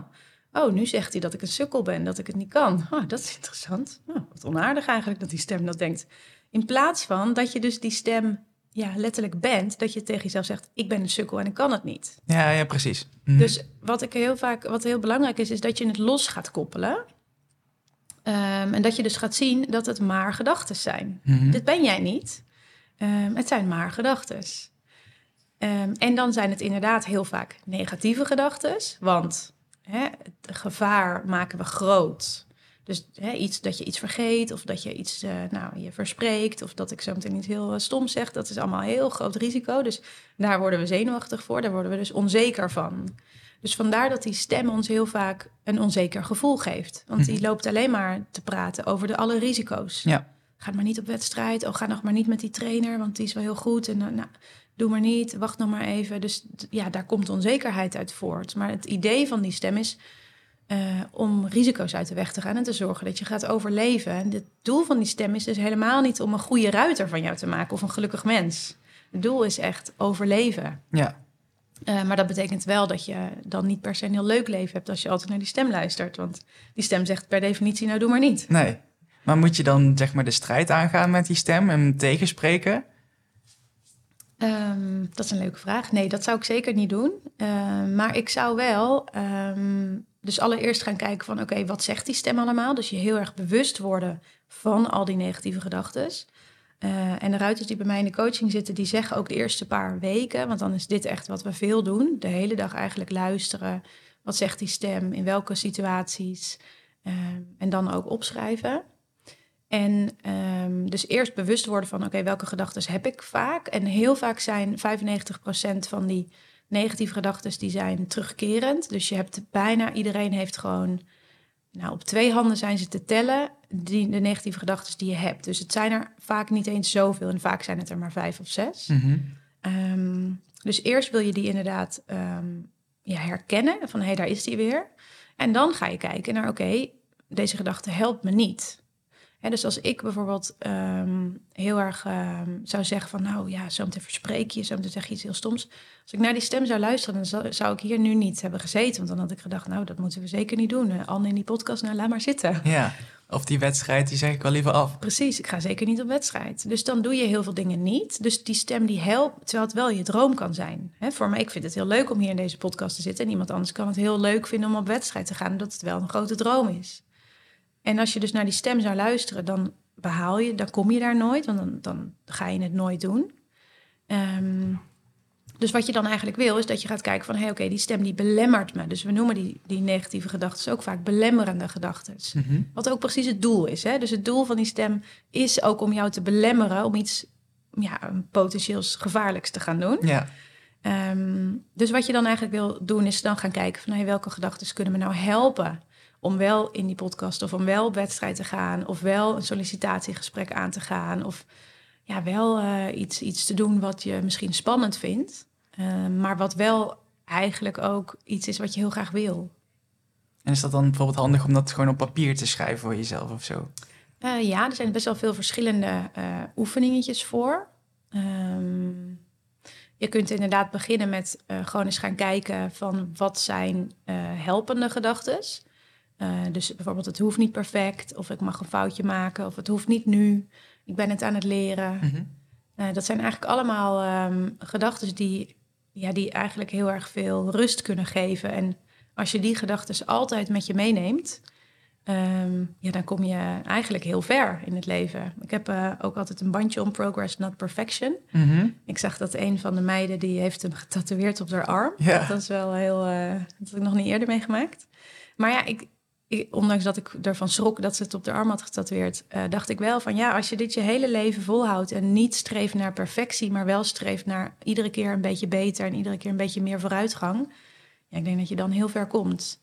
oh, nu zegt hij dat ik een sukkel ben, dat ik het niet kan. Oh, dat is interessant. Oh, wat onaardig eigenlijk dat die stem dat denkt. In plaats van dat je dus die stem ja, letterlijk bent, dat je tegen jezelf zegt, ik ben een sukkel en ik kan het niet. Ja, ja, precies. Mhm. Dus wat ik heel vaak, wat heel belangrijk is, is dat je het los gaat koppelen. Ehm, en dat je dus gaat zien dat het maar gedachten zijn. Mhm. Dit ben jij niet. Ehm, het zijn maar gedachten. En dan zijn het inderdaad heel vaak negatieve gedachten. Want hè, het gevaar maken we groot. Dus hè, iets, dat je iets vergeet of dat je iets eh, nou, je verspreekt... of dat ik zo meteen iets heel eh, stom zeg, dat is allemaal een heel groot risico. Dus daar worden we zenuwachtig voor, daar worden we dus onzeker van. Dus vandaar dat die stem ons heel vaak een onzeker gevoel geeft. Want die loopt alleen maar te praten over de alle risico's. Ja. Ga maar niet op wedstrijd. Oh, ga nog maar niet met die trainer, want die is wel heel goed. En nou, nou, doe maar niet, wacht nog maar even. Dus ja, daar komt onzekerheid uit voort. Maar het idee van die stem is eh, om risico's uit de weg te gaan en te zorgen dat je gaat overleven. En het doel van die stem is dus helemaal niet om een goede ruiter van jou te maken of een gelukkig mens. Het doel is echt overleven. Ja, Eh, maar dat betekent wel dat je dan niet per se een heel leuk leven hebt als je altijd naar die stem luistert. Want die stem zegt per definitie, nou doe maar niet. nee. Maar moet je dan zeg maar de strijd aangaan met die stem en tegenspreken? Ehm, dat is een leuke vraag. Nee, dat zou ik zeker niet doen. Ehm, maar ik zou wel ehm, dus allereerst gaan kijken van oké, wat zegt die stem allemaal? Dus je heel erg bewust worden van al die negatieve gedachten. Uh, en de ruiters die bij mij in de coaching zitten, die zeggen ook de eerste paar weken, want dan is dit echt wat we veel doen. De hele dag eigenlijk luisteren. Wat zegt die stem? In welke situaties? En dan ook opschrijven. En um, dus eerst bewust worden van oké, welke gedachten heb ik vaak? En heel vaak zijn 95% van die negatieve gedachten die zijn terugkerend. Dus je hebt bijna iedereen heeft gewoon, nou op twee handen zijn ze te tellen, die, de negatieve gedachten die je hebt. Dus het zijn er vaak niet eens zoveel en vaak zijn het er maar vijf of zes. Mm um, dus eerst wil je die inderdaad um, ja, herkennen van hé, hey, daar is die weer. En dan ga je kijken naar oké, deze gedachte helpt me niet dus als ik bijvoorbeeld ehm, heel erg ehm, zou zeggen van... nou ja, zo meteen verspreek je, zo meteen zeg je iets heel stoms. Als ik naar die stem zou luisteren, dan zou, ik hier nu niet hebben gezeten. Want dan had ik gedacht, nou, dat moeten we zeker niet doen. Uh, Anne in die podcast, nou, laat maar zitten. Ja, of die wedstrijd, die zeg ik wel liever af. Precies, ik ga zeker niet op wedstrijd. Dus dan doe je heel veel dingen niet. Dus die stem die helpt, terwijl het wel je droom kan zijn. voor mij, ik vind het heel leuk om hier in deze podcast te zitten. En iemand anders kan het heel leuk vinden om op wedstrijd te gaan... omdat het wel een grote droom is. En als je dus naar die stem zou luisteren, dan behaal je, dan kom je daar nooit, want dan, dan ga je het nooit doen. Um, dus wat je dan eigenlijk wil, is dat je gaat kijken van... hé, hey, oké, die stem die belemmert me. Dus we noemen die, die negatieve gedachten ook vaak belemmerende gedachten. Mm Wat ook precies het doel is. Hè? Dus het doel van die stem is ook om jou te belemmeren... om iets ja, potentieels gevaarlijks te gaan doen. Ja. Um, dus wat je dan eigenlijk wil doen, is dan gaan kijken van... Hey, welke gedachten kunnen me nou helpen om wel in die podcast of om wel op wedstrijd te gaan of wel een sollicitatiegesprek aan te gaan of ja, wel uh, iets, iets te doen wat je misschien spannend vindt, uh, maar wat wel eigenlijk ook iets is wat je heel graag wil. En is dat dan bijvoorbeeld handig om dat gewoon op papier te schrijven voor jezelf of zo? Uh, ja, er zijn best wel veel verschillende oefeningetjes voor. Um, je kunt inderdaad beginnen met gewoon eens gaan kijken van wat zijn helpende gedachten. Uh, dus bijvoorbeeld, het hoeft niet perfect, of ik mag een foutje maken, of het hoeft niet nu, ik ben het aan het leren. Mm dat zijn eigenlijk allemaal um, gedachten die, ja, die eigenlijk heel erg veel rust kunnen geven. En als je die gedachten altijd met je meeneemt, um, ja, dan kom je eigenlijk heel ver in het leven. Ik heb uh, ook altijd een bandje om Progress, Not Perfection. Mm -hmm. Ik zag dat een van de meiden, die heeft hem getatoeëerd op haar arm. Dat is wel heel, dat heb ik nog niet eerder meegemaakt. Maar ja, ik, ondanks dat ik ervan schrok dat ze het op de arm had getatoeëerd, uh, dacht ik wel van ja, als je dit je hele leven volhoudt en niet streeft naar perfectie, maar wel streeft naar iedere keer een beetje beter en iedere keer een beetje meer vooruitgang, ja, ik denk dat je dan heel ver komt.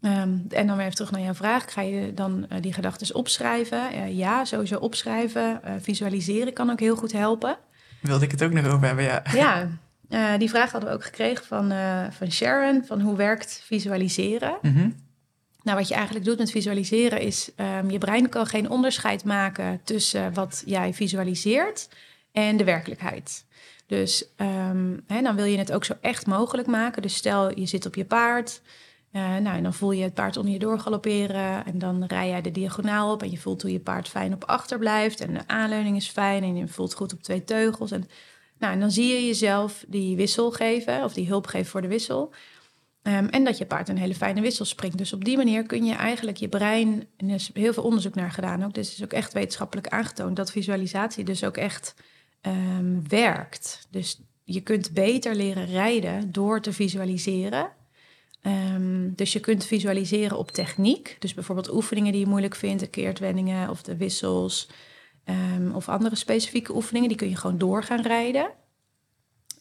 Um, en dan weer even terug naar jouw vraag. Ga je dan uh, die gedachten opschrijven? Uh, ja, sowieso opschrijven. visualiseren kan ook heel goed helpen. Wilde ik het ook nog over hebben, ja. Ja, die vraag hadden we ook gekregen van, van Sharon. Van hoe werkt visualiseren? Mm nou, wat je eigenlijk doet met visualiseren is, um, je brein kan geen onderscheid maken tussen wat jij visualiseert en de werkelijkheid. Dus um, hè, dan wil je het ook zo echt mogelijk maken. Dus stel je zit op je paard, uh, nou, en dan voel je het paard onder je door galopperen en dan rij jij de diagonaal op en je voelt hoe je paard fijn op achter blijft en de aanleuning is fijn en je voelt goed op twee teugels. En, nou, en dan zie je jezelf die wissel geven of die hulp geven voor de wissel. Um, en dat je paard een hele fijne wissel springt. Dus op die manier kun je eigenlijk je brein, en er is heel veel onderzoek naar gedaan ook, dus is ook echt wetenschappelijk aangetoond dat visualisatie dus ook echt um, werkt. Dus je kunt beter leren rijden door te visualiseren. Um, dus je kunt visualiseren op techniek. Dus bijvoorbeeld oefeningen die je moeilijk vindt, de keertwendingen of de wissels. of andere specifieke oefeningen, die kun je gewoon door gaan rijden.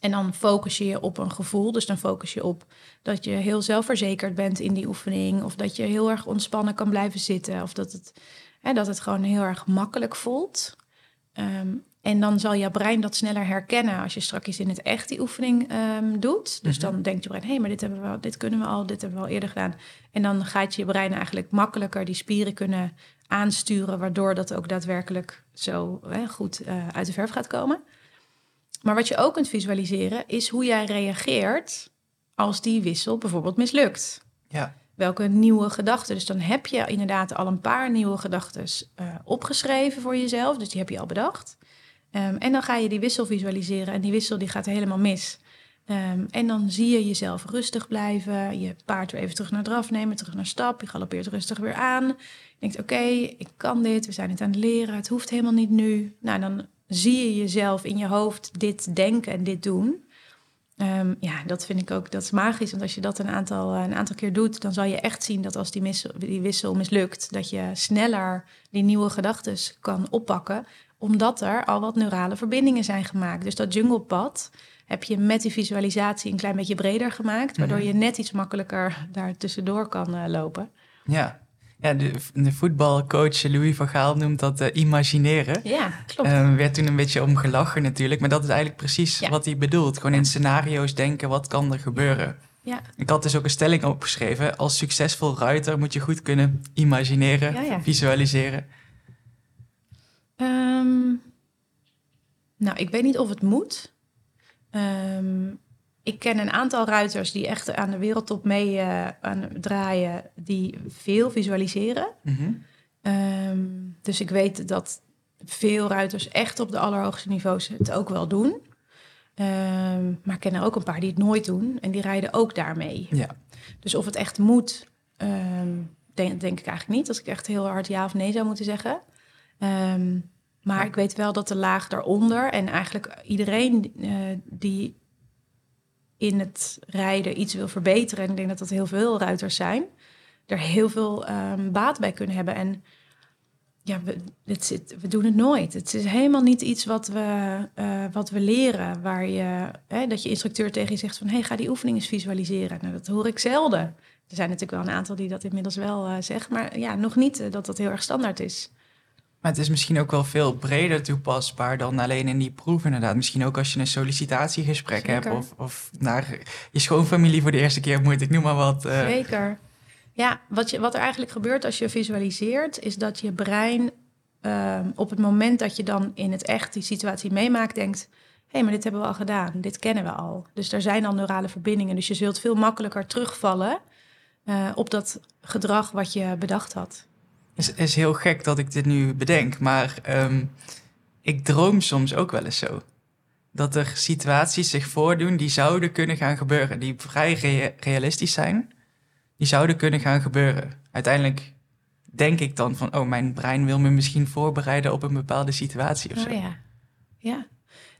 En dan focus je je op een gevoel. Dus dan focus je op dat je heel zelfverzekerd bent in die oefening. Of dat je heel erg ontspannen kan blijven zitten. Of dat het, hè, dat het gewoon heel erg makkelijk voelt. Um, en dan zal je brein dat sneller herkennen als je straks in het echt die oefening um, doet. Dus mhm. dan denkt je brein, hé, hey, maar dit, hebben we al, dit kunnen we al, dit hebben we al eerder gedaan. En dan gaat je brein eigenlijk makkelijker die spieren kunnen aansturen, waardoor dat ook daadwerkelijk zo hè, goed uh, uit de verf gaat komen. Maar wat je ook kunt visualiseren is hoe jij reageert als die wissel bijvoorbeeld mislukt. Ja. Welke nieuwe gedachten. Dus dan heb je inderdaad al een paar nieuwe gedachten uh, opgeschreven voor jezelf. Dus die heb je al bedacht. Um, en dan ga je die wissel visualiseren en die wissel die gaat helemaal mis. Ehm, en dan zie je jezelf rustig blijven. Je paard weer even terug naar draf nemen, terug naar stap. Je galoppeert rustig weer aan. Je denkt, oké, ik kan dit. We zijn het aan het leren. Het hoeft helemaal niet nu. Nou, dan zie je jezelf in je hoofd dit denken en dit doen. Ehm, ja, dat vind ik ook, dat is magisch. Want als je dat een aantal, een aantal keer doet, dan zal je echt zien dat als die, mis, die wissel mislukt, dat je sneller die nieuwe gedachten kan oppakken, omdat er al wat neurale verbindingen zijn gemaakt. Dus dat junglepad heb je met die visualisatie een klein beetje breder gemaakt, waardoor Mhm. je net iets makkelijker daar tussendoor kan eh, lopen. Ja, ja de, de voetbalcoach Louis van Gaal noemt dat eh, imagineren. Ja, klopt. Er werd toen een beetje om gelachen natuurlijk, maar dat is eigenlijk precies Ja. wat hij bedoelt. Gewoon in scenario's denken, wat kan er gebeuren? ja, Ik had dus ook een stelling opgeschreven. Als succesvol ruiter moet je goed kunnen imagineren, Ja, visualiseren. Ehm, nou, ik weet niet of het moet. Ehm, ik ken een aantal ruiters die echt aan de wereldtop mee eh, aan draaien, die veel visualiseren. Mhm. Ehm, dus ik weet dat veel ruiters echt op de allerhoogste niveaus het ook wel doen. Ehm, maar ik ken er ook een paar die het nooit doen en die rijden ook daarmee. Ja. Dus of het echt moet, ehm, denk, denk ik eigenlijk niet. Als ik echt heel hard ja of nee zou moeten zeggen. Maar ik weet wel dat de laag daaronder en eigenlijk iedereen eh, die in het rijden iets wil verbeteren, en ik denk dat dat heel veel ruiters zijn, er heel veel ehm, baat bij kunnen hebben. En ja, we, we doen het nooit. Het is helemaal niet iets wat we, eh, wat we leren, waar je, hè, dat je instructeur tegen je zegt van, hey, ga die oefening eens visualiseren. Nou, dat hoor ik zelden. Er zijn natuurlijk wel een aantal die dat inmiddels wel eh zeggen, maar ja, nog niet eh, dat dat heel erg standaard is. Maar het is misschien ook wel veel breder toepasbaar dan alleen in die proef inderdaad. Misschien ook als je een sollicitatiegesprek hebt of, of naar je schoonfamilie voor de eerste keer moet, ik noem maar wat. eh, Zeker. Ja, wat, je, wat er eigenlijk gebeurt als je visualiseert, is dat je brein ehm, op het moment dat je dan in het echt die situatie meemaakt, denkt: hé, hey, maar dit hebben we al gedaan, dit kennen we al. Dus er zijn al neurale verbindingen, dus je zult veel makkelijker terugvallen eh, op dat gedrag wat je bedacht had. Is, is heel gek dat ik dit nu bedenk, maar ehm, ik droom soms ook wel eens zo. Dat er situaties zich voordoen die zouden kunnen gaan gebeuren, die vrij rea- realistisch zijn, die zouden kunnen gaan gebeuren. Uiteindelijk denk ik dan van, oh, mijn brein wil me misschien voorbereiden op een bepaalde situatie of zo. Oh ja. ja,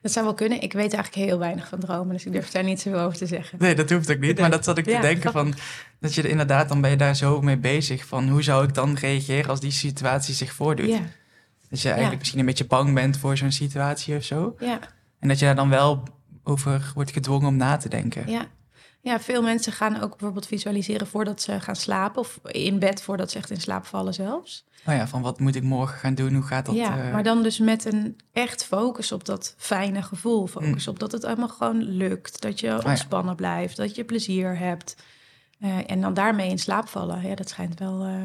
dat zou wel kunnen. Ik weet eigenlijk heel weinig van dromen, dus ik durf daar niet zoveel over te zeggen. Nee, dat hoeft ook niet. Maar dat zat ik te Ja, denken van... dat je er inderdaad, dan ben je daar zo mee bezig... van hoe zou ik dan reageren als die situatie zich voordoet. Ja, Dat je eigenlijk Ja. misschien een beetje bang bent voor zo'n situatie of zo. ja. En dat je daar dan wel over wordt gedwongen om na te denken. Ja. Ja, veel mensen gaan ook bijvoorbeeld visualiseren voordat ze gaan slapen. Of in bed voordat ze echt in slaap vallen zelfs. Oh ja, van wat moet ik morgen gaan doen? Hoe gaat dat? ja, eh, maar dan dus met een echt focus op dat fijne gevoel. Focus op dat het allemaal gewoon lukt. Dat je Mm. Oh ja. ontspannen blijft. Dat je plezier hebt. Eh, en dan daarmee in slaap vallen. Ja, dat schijnt wel, eh,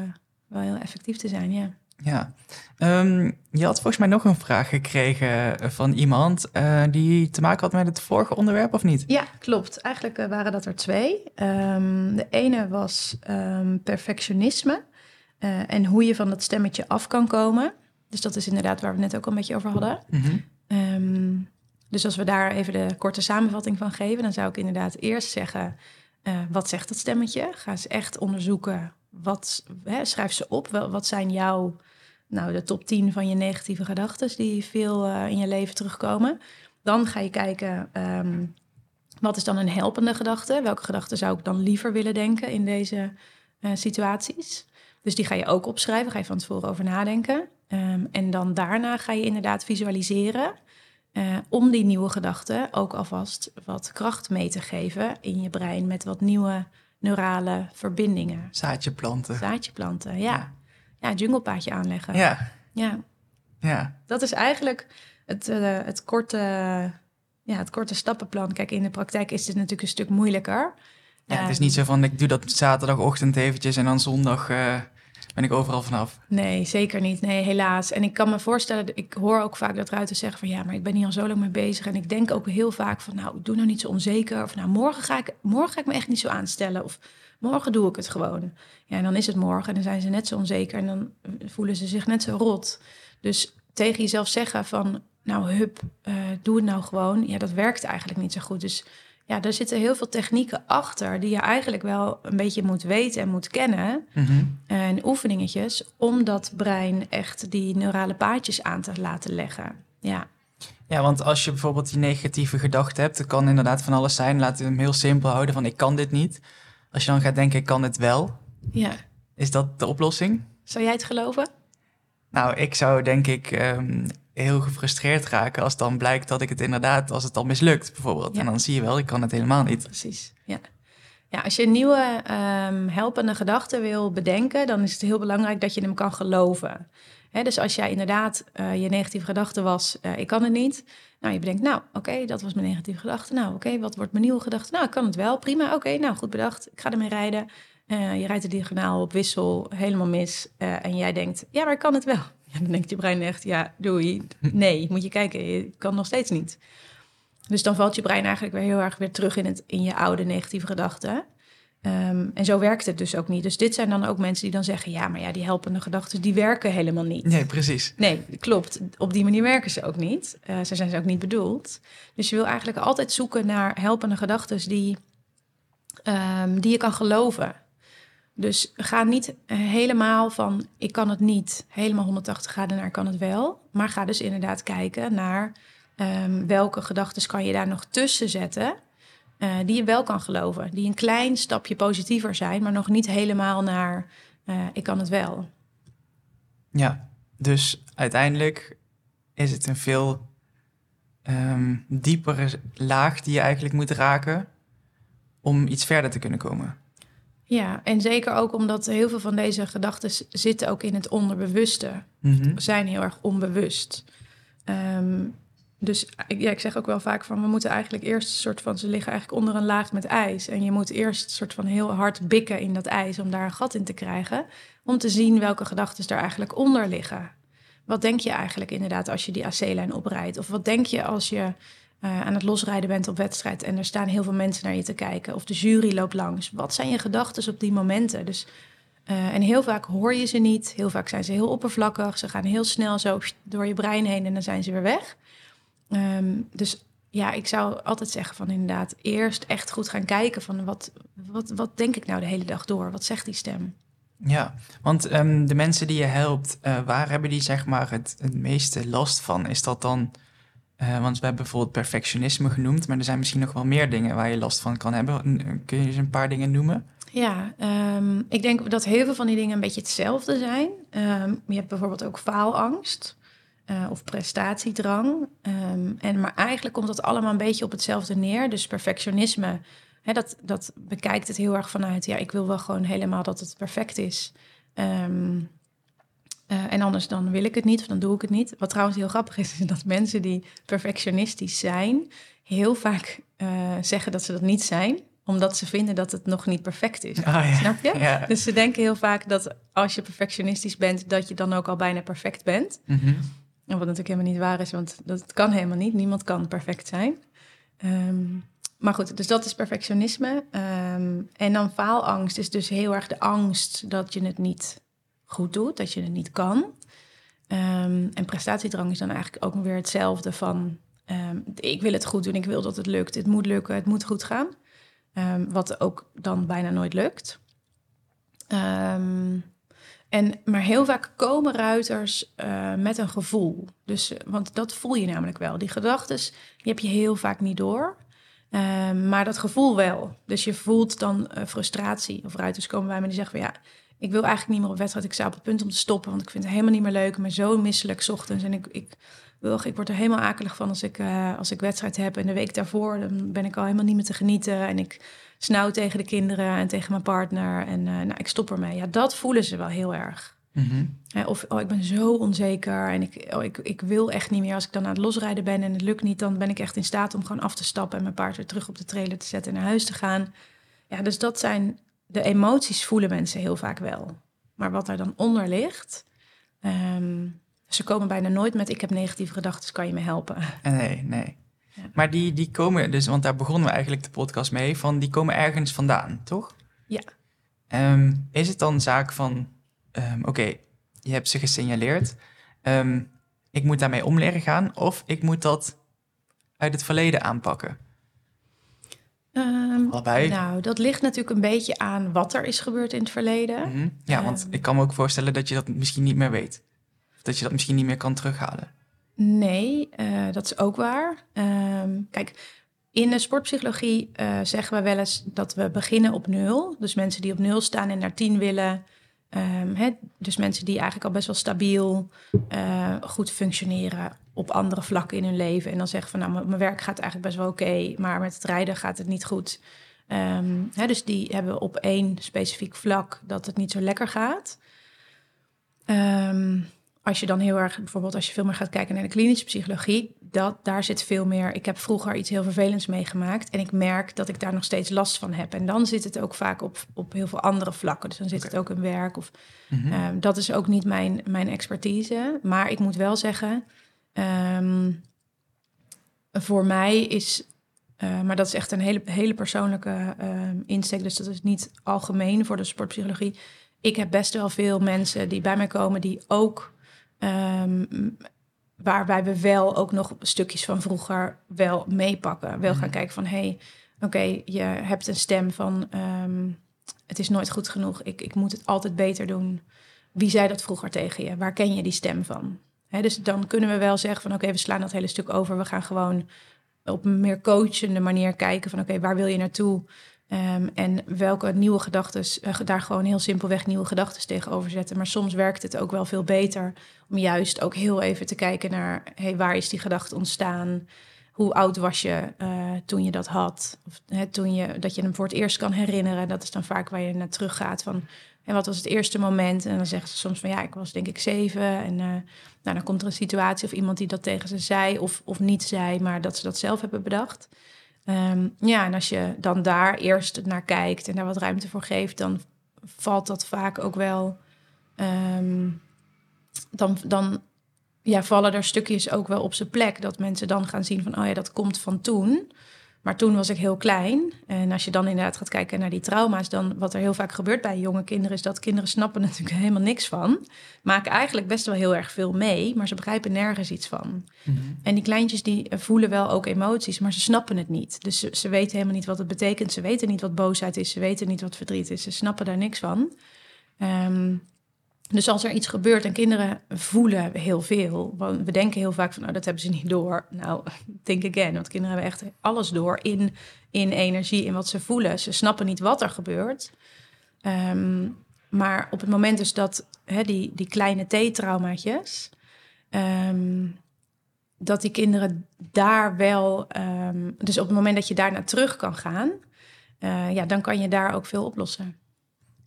wel heel effectief te zijn, ja. Ja. Ehm, je had volgens mij nog een vraag gekregen van iemand... eh, die te maken had met het vorige onderwerp, of niet? Ja, klopt. Eigenlijk eh, waren dat er twee. Ehm, de ene was ehm, perfectionisme eh, en hoe je van dat stemmetje af kan komen. Dus dat is inderdaad waar we het net ook al een beetje over hadden. Mhm. Dus als we daar even de korte samenvatting van geven, dan zou ik inderdaad eerst zeggen: eh, wat zegt dat stemmetje? Ga eens echt onderzoeken. Wat, hè, schrijf ze op. Wat zijn jouw, nou, de top 10 van je negatieve gedachten die veel eh, in je leven terugkomen? Dan ga je kijken. ehm, wat is dan een helpende gedachte? Welke gedachte zou ik dan liever willen denken in deze eh, situaties? Dus die ga je ook opschrijven, ga je van tevoren over nadenken. Ehm, en dan daarna ga je inderdaad visualiseren eh, om die nieuwe gedachten ook alvast wat kracht mee te geven in je brein met wat nieuwe neurale verbindingen. Zaadje planten. Zaadje planten, ja. Ja, junglepaadje aanleggen. Ja, ja. ja. Dat is eigenlijk het, eh, het, korte, ja, het korte stappenplan. Kijk, in de praktijk is dit natuurlijk een stuk moeilijker. Ja, het is Ehm, niet zo van ik doe dat zaterdagochtend eventjes en dan zondag eh, ben ik overal vanaf. Nee, zeker niet. Nee, helaas. En ik kan me voorstellen, ik hoor ook vaak dat ruiters zeggen van ja, maar ik ben hier al zo lang mee bezig. En ik denk ook heel vaak van nou, doe nou niet zo onzeker. Of nou, morgen ga ik, morgen ga ik me echt niet zo aanstellen. Of morgen doe ik het gewoon. Ja, en dan is het morgen en dan zijn ze net zo onzeker. En dan voelen ze zich net zo rot. Dus tegen jezelf zeggen van nou, hup, eh, doe het nou gewoon. Ja, dat werkt eigenlijk niet zo goed. Dus ja, er zitten heel veel technieken achter die je eigenlijk wel een beetje moet weten en moet kennen. Mhm. En oefeningetjes om dat brein echt die neurale paadjes aan te laten leggen. Ja, Ja, want als je bijvoorbeeld die negatieve gedachte hebt, dat kan inderdaad van alles zijn. Laten we hem heel simpel houden van ik kan dit niet. Als je dan gaat denken ik kan het wel, ja. is dat de oplossing? Zou jij het geloven? Nou, ik zou denk ik ehm, heel gefrustreerd raken als dan blijkt dat ik het inderdaad, als het dan mislukt bijvoorbeeld. Ja. En dan zie je wel, ik kan het helemaal niet. Precies, ja. Ja, als je een nieuwe ehm, helpende gedachte wil bedenken, dan is het heel belangrijk dat je hem kan geloven. Dus als jij inderdaad eh, je negatieve gedachte was, eh, ik kan het niet. Nou, je bedenkt, nou, oké, dat was mijn negatieve gedachte. Nou, oké, wat wordt mijn nieuwe gedachte? Nou, ik kan het wel, prima. Oké, nou, goed bedacht. Ik ga ermee rijden. Eh, je rijdt de diagonaal op wissel, helemaal mis. Eh, en jij denkt, ja, maar ik kan het wel. Ja, dan denkt je brein echt, ja, doei. Nee, moet je kijken, je kan nog steeds niet. Dus dan valt je brein eigenlijk weer heel erg weer terug in, het, in je oude negatieve gedachten. Ehm, en zo werkt het dus ook niet. Dus dit zijn dan ook mensen die dan zeggen... ja, maar ja, die helpende gedachten, die werken helemaal niet. Nee, precies. Nee, klopt. Op die manier werken ze ook niet. Eh ze zijn ze ook niet bedoeld. Dus je wil eigenlijk altijd zoeken naar helpende gedachten... die, ehm, die je kan geloven. Dus ga niet helemaal van ik kan het niet, helemaal 180 graden naar kan het wel. Maar ga dus inderdaad kijken naar ehm, welke gedachten kan je daar nog tussen zetten. Eh, die je wel kan geloven. Die een klein stapje positiever zijn, maar nog niet helemaal naar eh, ik kan het wel. Ja, dus uiteindelijk is het een veel ehm, diepere laag die je eigenlijk moet raken om iets verder te kunnen komen. Ja, en zeker ook omdat heel veel van deze gedachten zitten ook in het onderbewuste. Mhm. zijn heel erg onbewust. Ehm, dus ik- ja, ik zeg ook wel vaak van we moeten eigenlijk eerst een soort van ze liggen eigenlijk onder een laag met ijs en je moet eerst een soort van heel hard bikken in dat ijs om daar een gat in te krijgen om te zien welke gedachten daar eigenlijk onder liggen. Wat denk je eigenlijk inderdaad als je die AC-lijn oprijdt? Of wat denk je als je eh, aan het losrijden bent op wedstrijd en er staan heel veel mensen naar je te kijken? Of de jury loopt langs. Wat zijn je gedachten op die momenten? Dus eh, en heel vaak hoor je ze niet. Heel vaak zijn ze heel oppervlakkig. Ze gaan heel snel zo door je brein heen en dan zijn ze weer weg. Ehm, dus ja, ik zou altijd zeggen van inderdaad eerst echt goed gaan kijken van wat, wat, wat denk ik nou de hele dag door? Wat zegt die stem? Ja, want ehm, de mensen die je helpt, eh, waar hebben die zeg maar het, het meeste last van? Is dat dan, eh, want we hebben bijvoorbeeld perfectionisme genoemd, maar er zijn misschien nog wel meer dingen waar je last van kan hebben. N- Kun je eens een paar dingen noemen? Ja, ehm, ik denk dat heel veel van die dingen een beetje hetzelfde zijn. Je hebt bijvoorbeeld ook faalangst eh, of prestatiedrang. Ehm, en, maar eigenlijk komt dat allemaal een beetje op hetzelfde neer. Dus perfectionisme, hè, dat, dat bekijkt het heel erg vanuit... ja, ik wil wel gewoon helemaal dat het perfect is. Ehm, eh, en anders dan wil ik het niet of dan doe ik het niet. Wat trouwens heel grappig is, is dat mensen die perfectionistisch zijn... heel vaak eh, zeggen dat ze dat niet zijn omdat ze vinden dat het nog niet perfect is. Ah, ja. Snap je? Ja. Dus ze denken heel vaak dat als je perfectionistisch bent, dat je dan ook al bijna perfect bent. En wat natuurlijk helemaal niet waar is, want dat kan helemaal niet. Niemand kan perfect zijn. Ehm, maar goed, dus dat is perfectionisme. Ehm, en dan faalangst is dus heel erg de angst dat je het niet goed doet, dat je het niet kan. Ehm, en prestatiedrang is dan eigenlijk ook weer hetzelfde van... ik wil het goed doen, ik wil dat het lukt, het moet lukken, het moet goed gaan. Wat ook dan bijna nooit lukt. Ehm, en, maar heel vaak komen ruiters eh, met een gevoel. Dus, eh, want dat voel je namelijk wel. Die gedachten, die heb je heel vaak niet door. Ehm, maar dat gevoel wel. Dus je voelt dan eh, frustratie. Of ruiters komen bij me die zeggen van ja, ik wil eigenlijk niet meer op wedstrijd. Ik sta op het punt om te stoppen, want ik vind het helemaal niet meer leuk. Ben zo misselijk ochtends en ik, ik, wil, ik word er helemaal akelig van als ik, eh, als ik wedstrijd heb. En de week daarvoor dan ben ik al helemaal niet meer te genieten. En ik snauw tegen de kinderen en tegen mijn partner. En eh, nou, ik stop ermee. Ja, dat voelen ze wel heel erg. Mhm. Of oh, ik ben zo onzeker en ik, oh, ik, ik wil echt niet meer. Als ik dan aan het losrijden ben en het lukt niet, dan ben ik echt in staat om gewoon af te stappen en mijn paard weer terug op de trailer te zetten en naar huis te gaan. Ja, dus dat zijn de emoties voelen mensen heel vaak wel. Maar wat er dan onder ligt, ehm, ze komen bijna nooit met ik heb negatieve gedachten, kan je me helpen? Nee, nee. Ja. Maar die, die komen, dus, want daar begonnen we eigenlijk de podcast mee, van die komen ergens vandaan, toch? Ja. Ehm, is het dan zaak van, ehm, oké, je hebt ze gesignaleerd, ehm, ik moet daarmee om leren gaan, of ik moet dat uit het verleden aanpakken? Allebei? Nou, dat ligt natuurlijk een beetje aan wat er is gebeurd in het verleden. Mhm. Ja, want ik kan me ook voorstellen dat je dat misschien niet meer weet. Dat je dat misschien niet meer kan terughalen. Nee, eh, dat is ook waar. Ehm, kijk, in de sportpsychologie eh, zeggen we wel eens dat we beginnen op nul. Dus mensen die op nul staan en naar tien willen. Ehm, hè, dus mensen die eigenlijk al best wel stabiel, eh, goed functioneren op andere vlakken in hun leven. En dan zeggen van, nou, mijn werk gaat eigenlijk best wel oké, maar met het rijden gaat het niet goed. Ehm, dus die hebben op één specifiek vlak dat het niet zo lekker gaat. Ehm, als je dan heel erg, bijvoorbeeld als je veel meer gaat kijken naar de klinische psychologie, dat, daar zit veel meer. Ik heb vroeger iets heel vervelends meegemaakt en ik merk dat ik daar nog steeds last van heb. En dan zit het ook vaak op, op heel veel andere vlakken. Dus dan zit het ook in werk. Of, Mhm. ehm, dat is ook niet mijn, mijn expertise. Maar ik moet wel zeggen, ehm, voor mij is, eh, maar dat is echt een hele, hele persoonlijke ehm, insteek. Dus dat is niet algemeen voor de sportpsychologie. Ik heb best wel veel mensen die bij mij komen die ook Ehm, waarbij we wel ook nog stukjes van vroeger wel meepakken. Wel gaan Mhm. kijken van, hé, hey, oké, je hebt een stem van... ehm, het is nooit goed genoeg, ik, ik moet het altijd beter doen. Wie zei dat vroeger tegen je? Waar ken je die stem van? Dus dan kunnen we wel zeggen van, oké, we slaan dat hele stuk over. We gaan gewoon op een meer coachende manier kijken van, oké, waar wil je naartoe? Ehm, en welke nieuwe gedachten, daar gewoon heel simpelweg nieuwe gedachten tegenover zetten. Maar soms werkt het ook wel veel beter om juist ook heel even te kijken naar hey, waar is die gedachte ontstaan? Hoe oud was je eh, toen je dat had? Of hè, toen je dat je hem voor het eerst kan herinneren. Dat is dan vaak waar je naar terug gaat van en wat was het eerste moment? En dan zeggen ze soms van ja, ik was denk ik zeven. En eh, nou, dan komt er een situatie of iemand die dat tegen ze zei of, of niet zei, maar dat ze dat zelf hebben bedacht. Ehm, ja, en als je dan daar eerst naar kijkt en daar wat ruimte voor geeft, dan valt dat vaak ook wel. ehm, dan, dan ja, vallen er stukjes ook wel op zijn plek. Dat mensen dan gaan zien van, oh ja, dat komt van toen. Maar toen was ik heel klein. En als je dan inderdaad gaat kijken naar die trauma's, dan wat er heel vaak gebeurt bij jonge kinderen, is dat kinderen snappen natuurlijk helemaal niks van. Maken eigenlijk best wel heel erg veel mee, maar ze begrijpen nergens iets van. Mhm. En die kleintjes die voelen wel ook emoties, maar ze snappen het niet. Dus ze, ze weten helemaal niet wat het betekent. Ze weten niet wat boosheid is. Ze weten niet wat verdriet is. Ze snappen daar niks van. Ehm, dus als er iets gebeurt en kinderen voelen heel veel. want We denken heel vaak van, nou, dat hebben ze niet door. Nou, think again. Want kinderen hebben echt alles door in, in energie, in wat ze voelen. Ze snappen niet wat er gebeurt. Ehm, maar op het moment dus dat die, die kleine T-traumaatjes... ehm, dat die kinderen daar wel... ehm, dus op het moment dat je daar naar terug kan gaan... eh, ja, dan kan je daar ook veel oplossen.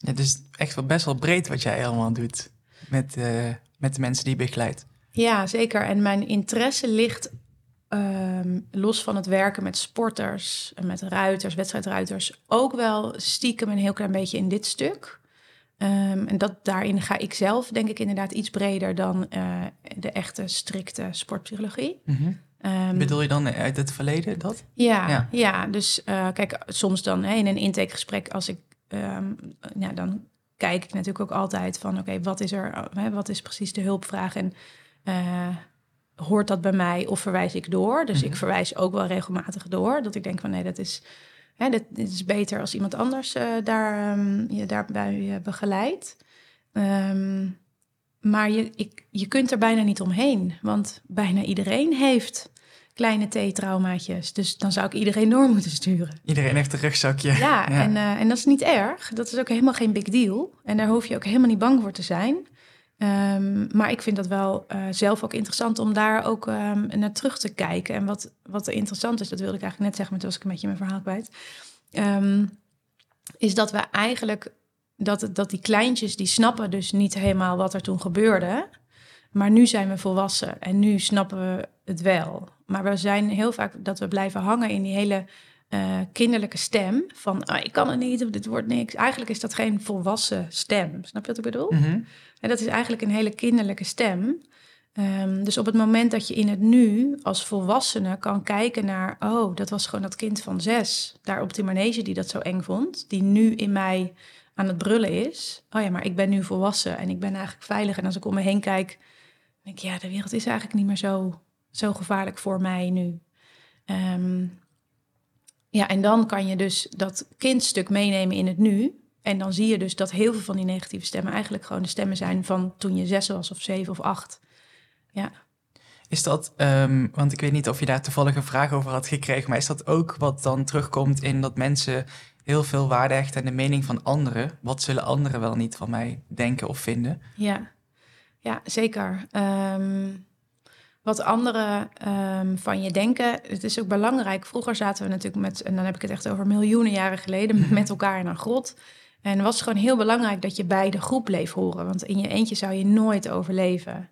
Het is echt wel best wel breed wat jij allemaal doet met, eh, met de mensen die je begeleidt. Ja, zeker. En mijn interesse ligt ehm, los van het werken met sporters en met ruiters, wedstrijdruiters, ook wel stiekem een heel klein beetje in dit stuk. Ehm, en dat, daarin ga ik zelf, denk ik, inderdaad iets breder dan eh, de echte strikte sportpsychologie. Ehm, Bedoel je dan uit het verleden dat? ja, Ja. ja. dus eh, kijk, soms dan hè, in een intakegesprek, als ik, ehm, ja, dan kijk ik natuurlijk ook altijd van, oké, wat is er, hè, wat is precies de hulpvraag en eh, hoort dat bij mij of verwijs ik door? Dus Mhm. ik verwijs ook wel regelmatig door, dat ik denk van, nee, dat is, hè, dit, dit is beter als iemand anders eh, daar ehm, je daarbij eh, begeleidt. Ehm, maar je, ik, je kunt er bijna niet omheen, want bijna iedereen heeft kleine T-traumaatjes. Dus dan zou ik iedereen door moeten sturen. Iedereen heeft een rugzakje. Ja, En, eh, en dat is niet erg. Dat is ook helemaal geen big deal. En daar hoef je ook helemaal niet bang voor te zijn. Ehm, maar ik vind dat wel eh, zelf ook interessant om daar ook ehm, naar terug te kijken. En wat, wat er interessant is, dat wilde ik eigenlijk net zeggen, maar toen was ik een beetje mijn verhaal kwijt. Ehm, is dat we eigenlijk, dat, dat die kleintjes, die snappen dus niet helemaal wat er toen gebeurde. Maar nu zijn we volwassen en nu snappen we het wel. Maar we zijn heel vaak dat we blijven hangen in die hele eh, kinderlijke stem. Van ah, ik kan het niet of dit wordt niks. Eigenlijk is dat geen volwassen stem. Snap je wat ik bedoel? Mhm. En dat is eigenlijk een hele kinderlijke stem. Ehm, dus op het moment dat je in het nu als volwassene kan kijken naar... oh, dat was gewoon dat kind van zes, daar op die manege die dat zo eng vond... die nu in mij aan het brullen is. Oh ja, maar ik ben nu volwassen en ik ben eigenlijk veilig. En als ik om me heen kijk, denk ik... ja, de wereld is eigenlijk niet meer zo, zo gevaarlijk voor mij nu. Ehm, Ja, en dan kan je dus dat kindstuk meenemen in het nu. En dan zie je dus dat heel veel van die negatieve stemmen eigenlijk gewoon de stemmen zijn van toen je zes was of zeven of acht. Ja. Is dat, ehm, want ik weet niet of je daar toevallig een vraag over had gekregen, maar is dat ook wat dan terugkomt in dat mensen heel veel waarde hechten aan de mening van anderen? Wat zullen anderen wel niet van mij denken of vinden? Ja, ja zeker. Ehm, wat anderen ehm, van je denken, het is ook belangrijk. Vroeger zaten we natuurlijk met, en dan heb ik het echt over miljoenen jaren geleden, met elkaar in een grot. En het was gewoon heel belangrijk dat je bij de groep bleef horen, want in je eentje zou je nooit overleven.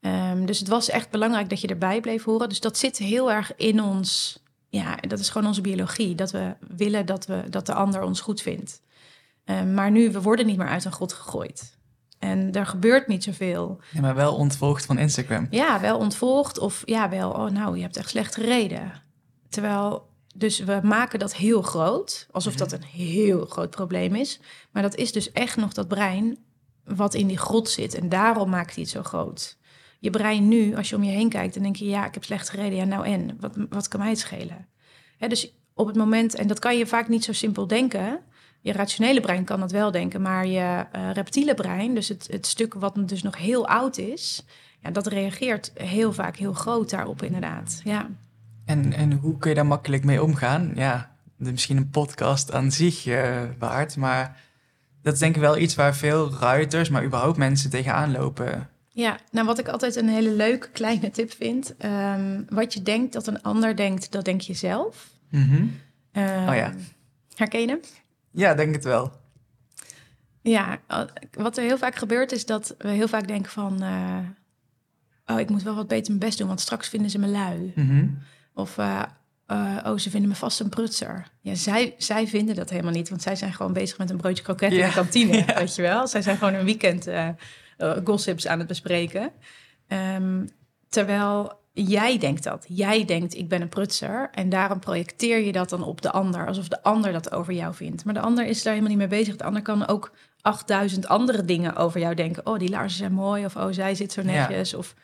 Ehm, dus het was echt belangrijk dat je erbij bleef horen. Dus dat zit heel erg in ons. Ja, dat is gewoon onze biologie. Dat we willen dat, we, dat de ander ons goed vindt. Um, maar nu, we worden niet meer uit een grot gegooid. En er gebeurt niet zoveel. Ja, maar wel ontvolgd van Instagram. Ja, wel ontvolgd. Of ja, wel, oh nou, je hebt echt slecht gereden. Terwijl, dus we maken dat heel groot. Alsof dat een heel groot probleem is. Maar dat is dus echt nog dat brein wat in die grot zit. En daarom maakt hij het zo groot je brein nu, als je om je heen kijkt, dan denk je, ja, ik heb slecht gereden. Ja, nou en, wat, wat kan mij het schelen? dus op het moment, en dat kan je vaak niet zo simpel denken. Je rationele brein kan dat wel denken, maar je uh, reptiele brein, dus het, het stuk wat dus nog heel oud is, ja, dat reageert heel vaak heel groot daarop, inderdaad. Ja. En, en hoe kun je daar makkelijk mee omgaan? Ja, misschien een podcast aan zich uh, waard, maar dat is denk ik wel iets waar veel ruiters, maar überhaupt mensen tegenaan lopen. Ja, nou wat ik altijd een hele leuke kleine tip vind. Um, wat je denkt dat een ander denkt, dat denk je zelf. Mm -hmm. oh ja. Herken je hem? Ja, denk het wel. Ja, wat er heel vaak gebeurt is dat we heel vaak denken van... Uh, oh, ik moet wel wat beter mijn best doen, want straks vinden ze me lui. Mm -hmm. Of, uh, uh, oh, ze vinden me vast een prutser. Ja, zij, zij vinden dat helemaal niet, want zij zijn gewoon bezig met een broodje kroket in de kantine, ja. weet je wel. Zij zijn gewoon een weekend gossips aan het bespreken. Um, terwijl jij denkt dat. Jij denkt, ik ben een prutser. En daarom projecteer je dat dan op de ander. Alsof de ander dat over jou vindt. Maar de ander is daar helemaal niet mee bezig. De ander kan ook 8000 andere dingen over jou denken. Oh, die laarzen zijn mooi. Of oh, zij zit zo netjes. Ja. Of...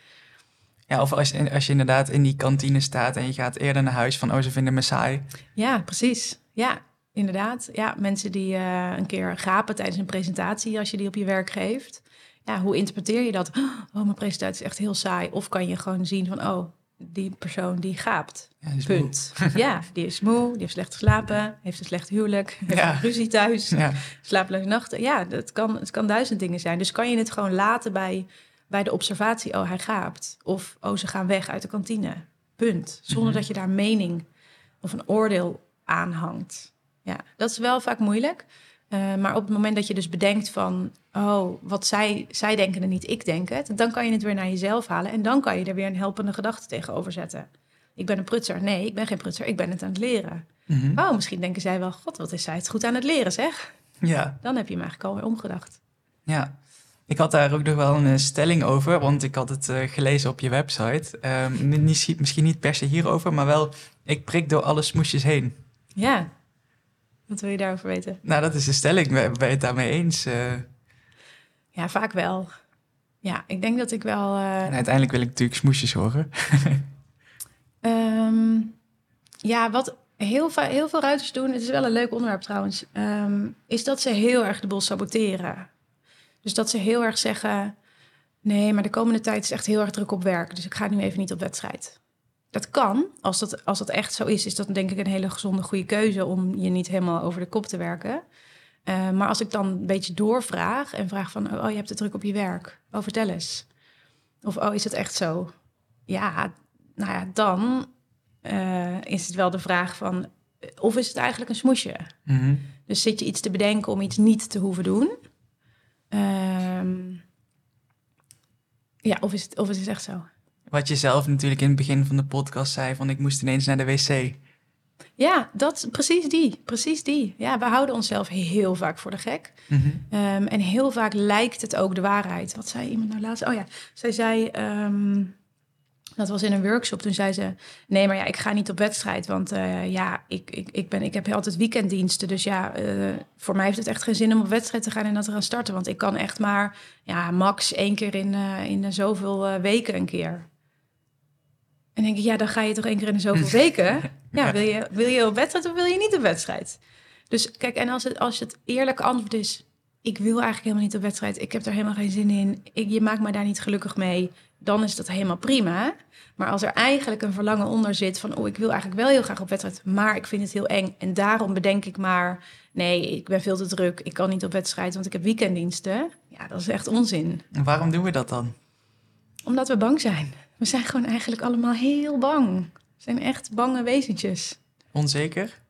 Ja, of als je, als je inderdaad in die kantine staat en je gaat eerder naar huis van, oh, ze vinden me saai. Ja, precies. Ja, inderdaad. Ja, mensen die uh, een keer gapen tijdens een presentatie als je die op je werk geeft ja, hoe interpreteer je dat? Oh, mijn presentatie is echt heel saai. Of kan je gewoon zien van, oh, die persoon die gaapt. Ja, die Punt. ja, die is moe, die heeft slecht geslapen, heeft een slecht huwelijk, heeft ja. ruzie thuis, ja. slapeloze nachten. Ja, dat kan, het kan duizend dingen zijn. Dus kan je het gewoon laten bij, bij de observatie, oh, hij gaapt. Of, oh, ze gaan weg uit de kantine. Punt. Zonder Mhm. dat je daar mening of een oordeel aan hangt. Ja, dat is wel vaak moeilijk. Uh, maar op het moment dat je dus bedenkt van, oh, wat zij, zij denken en niet ik denk het, dan kan je het weer naar jezelf halen en dan kan je er weer een helpende gedachte tegenover zetten. Ik ben een prutser. Nee, ik ben geen prutser. Ik ben het aan het leren. Mhm. Oh, misschien denken zij wel, god, wat is zij het goed aan het leren, zeg. Ja, Dan heb je hem eigenlijk alweer omgedacht. ja. Ik had daar ook nog wel een eh, stelling over, want ik had het eh, gelezen op je website. Ehm, misschien niet per se hierover, maar wel, ik prik door alle smoesjes heen. Ja. Wat wil je daarover weten? Nou, dat is de stelling. Ben je het daarmee eens? Eh, Ja, vaak wel. Ja, ik denk dat ik wel... eh, en uiteindelijk wil ik natuurlijk smoesjes horen. Ehm, ja, wat heel, heel veel ruiters doen, het is wel een leuk onderwerp trouwens, ehm, is dat ze heel erg de boel saboteren. Dus dat ze heel erg zeggen, nee, maar de komende tijd is echt heel erg druk op werk, dus ik ga nu even niet op wedstrijd. Dat kan, als dat, als dat echt zo is, is dat denk ik een hele gezonde, goede keuze om je niet helemaal over de kop te werken. Eh, maar als ik dan een beetje doorvraag en vraag van, oh, je hebt het druk op je werk, oh, vertel eens. Of, oh, is het echt zo? Ja, nou ja, dan eh, is het wel de vraag van... of is het eigenlijk een smoesje? Mhm. Dus zit je iets te bedenken om iets niet te hoeven doen? Ehm, ja, of is, het, of is het echt zo? Wat je zelf natuurlijk in het begin van de podcast zei, van ik moest ineens naar de wc. Ja, dat, precies die, precies die. Ja, we houden onszelf heel vaak voor de gek. Mhm. Ehm, en heel vaak lijkt het ook de waarheid. Wat zei iemand nou laatst? Oh ja, zij zei... ehm, dat was in een workshop. Toen zei ze: Nee, maar ja, ik ga niet op wedstrijd. Want eh, ja, ik, ik, ik, ben, ik heb altijd weekenddiensten. Dus ja, eh, voor mij heeft het echt geen zin om op wedstrijd te gaan en dat te gaan starten. Want ik kan echt maar ja, max één keer in, eh, in zoveel weken een keer. En denk ik, ja, dan ga je toch één keer in de zoveel weken. Ja, wil je, wil je op wedstrijd of wil je niet op wedstrijd? Dus kijk, en als het, als het eerlijke antwoord is... ik wil eigenlijk helemaal niet op wedstrijd. Ik heb er helemaal geen zin in. Ik, je maakt me daar niet gelukkig mee. Dan is dat helemaal prima. Maar als er eigenlijk een verlangen onder zit van... oh, ik wil eigenlijk wel heel graag op wedstrijd... maar ik vind het heel eng. En daarom bedenk ik maar... nee, ik ben veel te druk. Ik kan niet op wedstrijd, want ik heb weekenddiensten. Ja, dat is echt onzin. En waarom doen we dat dan? Omdat we bang zijn. We zijn gewoon eigenlijk allemaal heel bang. We zijn echt bange wezentjes. Onzeker?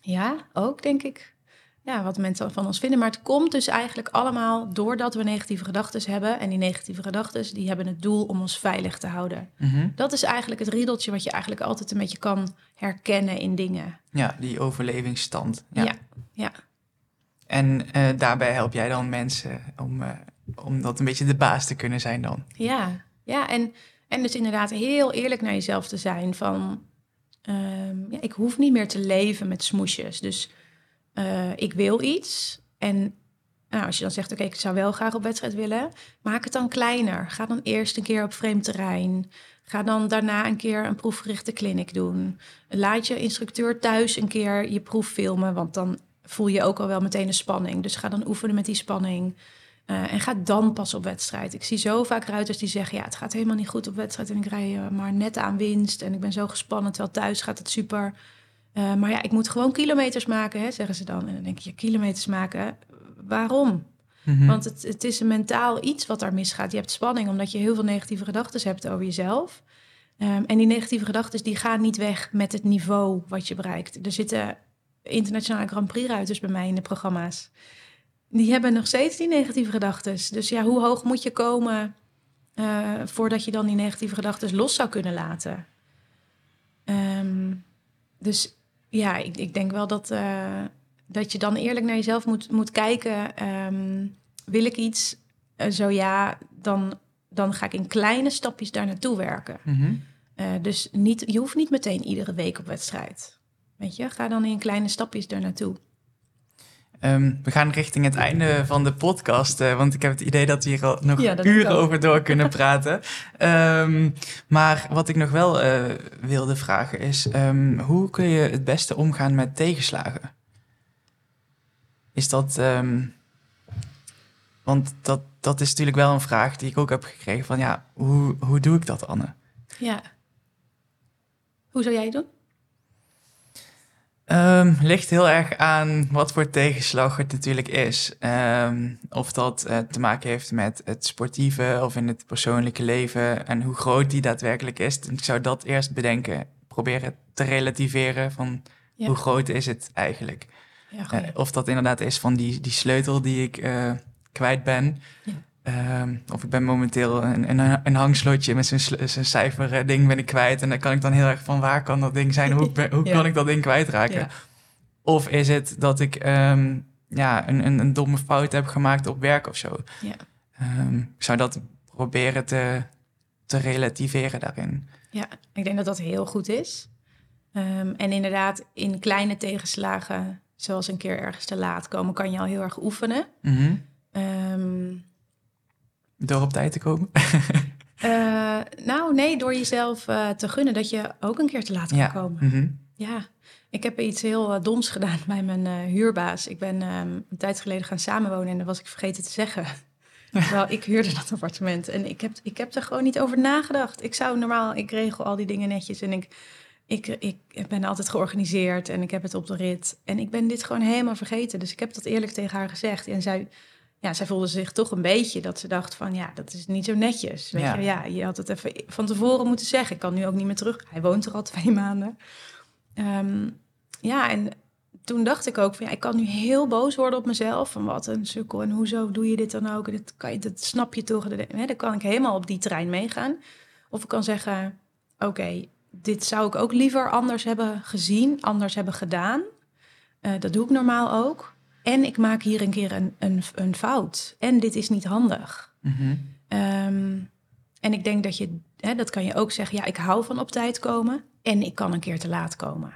Ja, ook denk ik. Ja, wat mensen van ons vinden. Maar het komt dus eigenlijk allemaal doordat we negatieve gedachten hebben. En die negatieve gedachten die hebben het doel om ons veilig te houden. Mhm. Dat is eigenlijk het riedeltje wat je eigenlijk altijd een beetje kan herkennen in dingen. Ja, die overlevingsstand. Ja. Ja, ja. En eh, daarbij help jij dan mensen om, eh, om dat een beetje de baas te kunnen zijn dan. Ja, ja en, en dus inderdaad heel eerlijk naar jezelf te zijn van... ehm, ja, ik hoef niet meer te leven met smoesjes. Dus eh, ik wil iets en nou, als je dan zegt... oké, ik zou wel graag op wedstrijd willen... maak het dan kleiner. Ga dan eerst een keer op vreemd terrein. Ga dan daarna een keer een proefgerichte clinic doen. Laat je instructeur thuis een keer je proef filmen... want dan voel je ook al wel meteen de spanning. Dus ga dan oefenen met die spanning... Uh, en ga dan pas op wedstrijd. Ik zie zo vaak ruiters die zeggen: Ja, het gaat helemaal niet goed op wedstrijd. En ik rij uh, maar net aan winst. En ik ben zo gespannen. Terwijl thuis gaat het super. Uh, maar ja, ik moet gewoon kilometers maken, hè, zeggen ze dan. En dan denk je: Kilometers maken? Waarom? Mhm. Want het, het is een mentaal iets wat daar misgaat. Je hebt spanning omdat je heel veel negatieve gedachten hebt over jezelf. Um, en die negatieve gedachten die gaan niet weg met het niveau wat je bereikt. Er zitten internationale Grand Prix-ruiters bij mij in de programma's die hebben nog steeds die negatieve gedachten. Dus ja, hoe hoog moet je komen uh, voordat je dan die negatieve gedachten los zou kunnen laten? Um, dus ja, ik, ik, denk wel dat, uh, dat je dan eerlijk naar jezelf moet, moet kijken. Um, wil ik iets? Uh, zo ja, dan, dan ga ik in kleine stapjes daar naartoe werken. Mm -hmm. dus niet, je hoeft niet meteen iedere week op wedstrijd. Weet je, ga dan in kleine stapjes daar naartoe. Um, we gaan richting het einde van de podcast, uh, want ik heb het idee dat we hier al nog ja, uren over door kunnen praten. um, maar wat ik nog wel uh, wilde vragen is, um, hoe kun je het beste omgaan met tegenslagen? Is dat, want dat, dat is natuurlijk wel een vraag die ik ook heb gekregen van, ja, hoe, hoe doe ik dat, Anne? Ja. Hoe zou jij het doen? Um, ligt heel erg aan wat voor tegenslag het natuurlijk is. Um, of dat uh, te maken heeft met het sportieve of in het persoonlijke leven en hoe groot die daadwerkelijk is. Ik zou dat eerst bedenken, proberen te relativeren van ja. hoe groot is het eigenlijk. Ja, uh, of dat inderdaad is van die, die sleutel die ik uh, kwijt ben. Ja. Um, of ik ben momenteel een, een, een hangslotje met zijn cijfer ding ben ik kwijt. En dan kan ik dan heel erg van waar kan dat ding zijn? Hoe, hoe Ja. kan ik dat ding kwijtraken? Ja. Of is het dat ik um, ja, een, een, een domme fout heb gemaakt op werk of zo? Ja. Um, ik zou dat proberen te, te relativeren daarin. Ja, ik denk dat dat heel goed is. En inderdaad, in kleine tegenslagen, zoals een keer ergens te laat komen, kan je al heel erg oefenen. Mm -hmm. Door op tijd te komen? uh, nou, nee, door jezelf uh, te gunnen dat je ook een keer te laat kan ja. komen. Mm -hmm. Ja, ik heb iets heel uh, doms gedaan bij mijn huurbaas. Ik ben um, een tijd geleden gaan samenwonen en dat was ik vergeten te zeggen. Wel, ik huurde dat appartement en ik heb, ik heb er gewoon niet over nagedacht. Ik zou normaal, ik regel al die dingen netjes en ik, ik, ik ben altijd georganiseerd en ik heb het op de rit. En ik ben dit gewoon helemaal vergeten. Dus ik heb dat eerlijk tegen haar gezegd. En zij, ja, zij voelde zich toch een beetje dat ze dacht van ja, dat is niet zo netjes. Weet Ja. je, ja, je had het even van tevoren moeten zeggen. Ik kan nu ook niet meer terug. Hij woont er al twee maanden. Ehm, ja, en toen dacht ik ook van ja, ik kan nu heel boos worden op mezelf. Van wat een sukkel en hoezo doe je dit dan ook? En Dat, kan je, dat snap je toch? Hè, dan kan ik helemaal op die trein meegaan. Of ik kan zeggen, oké, dit zou ik ook liever anders hebben gezien, anders hebben gedaan. Uh, dat doe ik normaal ook. En ik maak hier een keer een, een, een fout. En dit is niet handig. Mm -hmm. Um, en ik denk dat je, hè, dat kan je ook zeggen, ja, ik hou van op tijd komen en ik kan een keer te laat komen.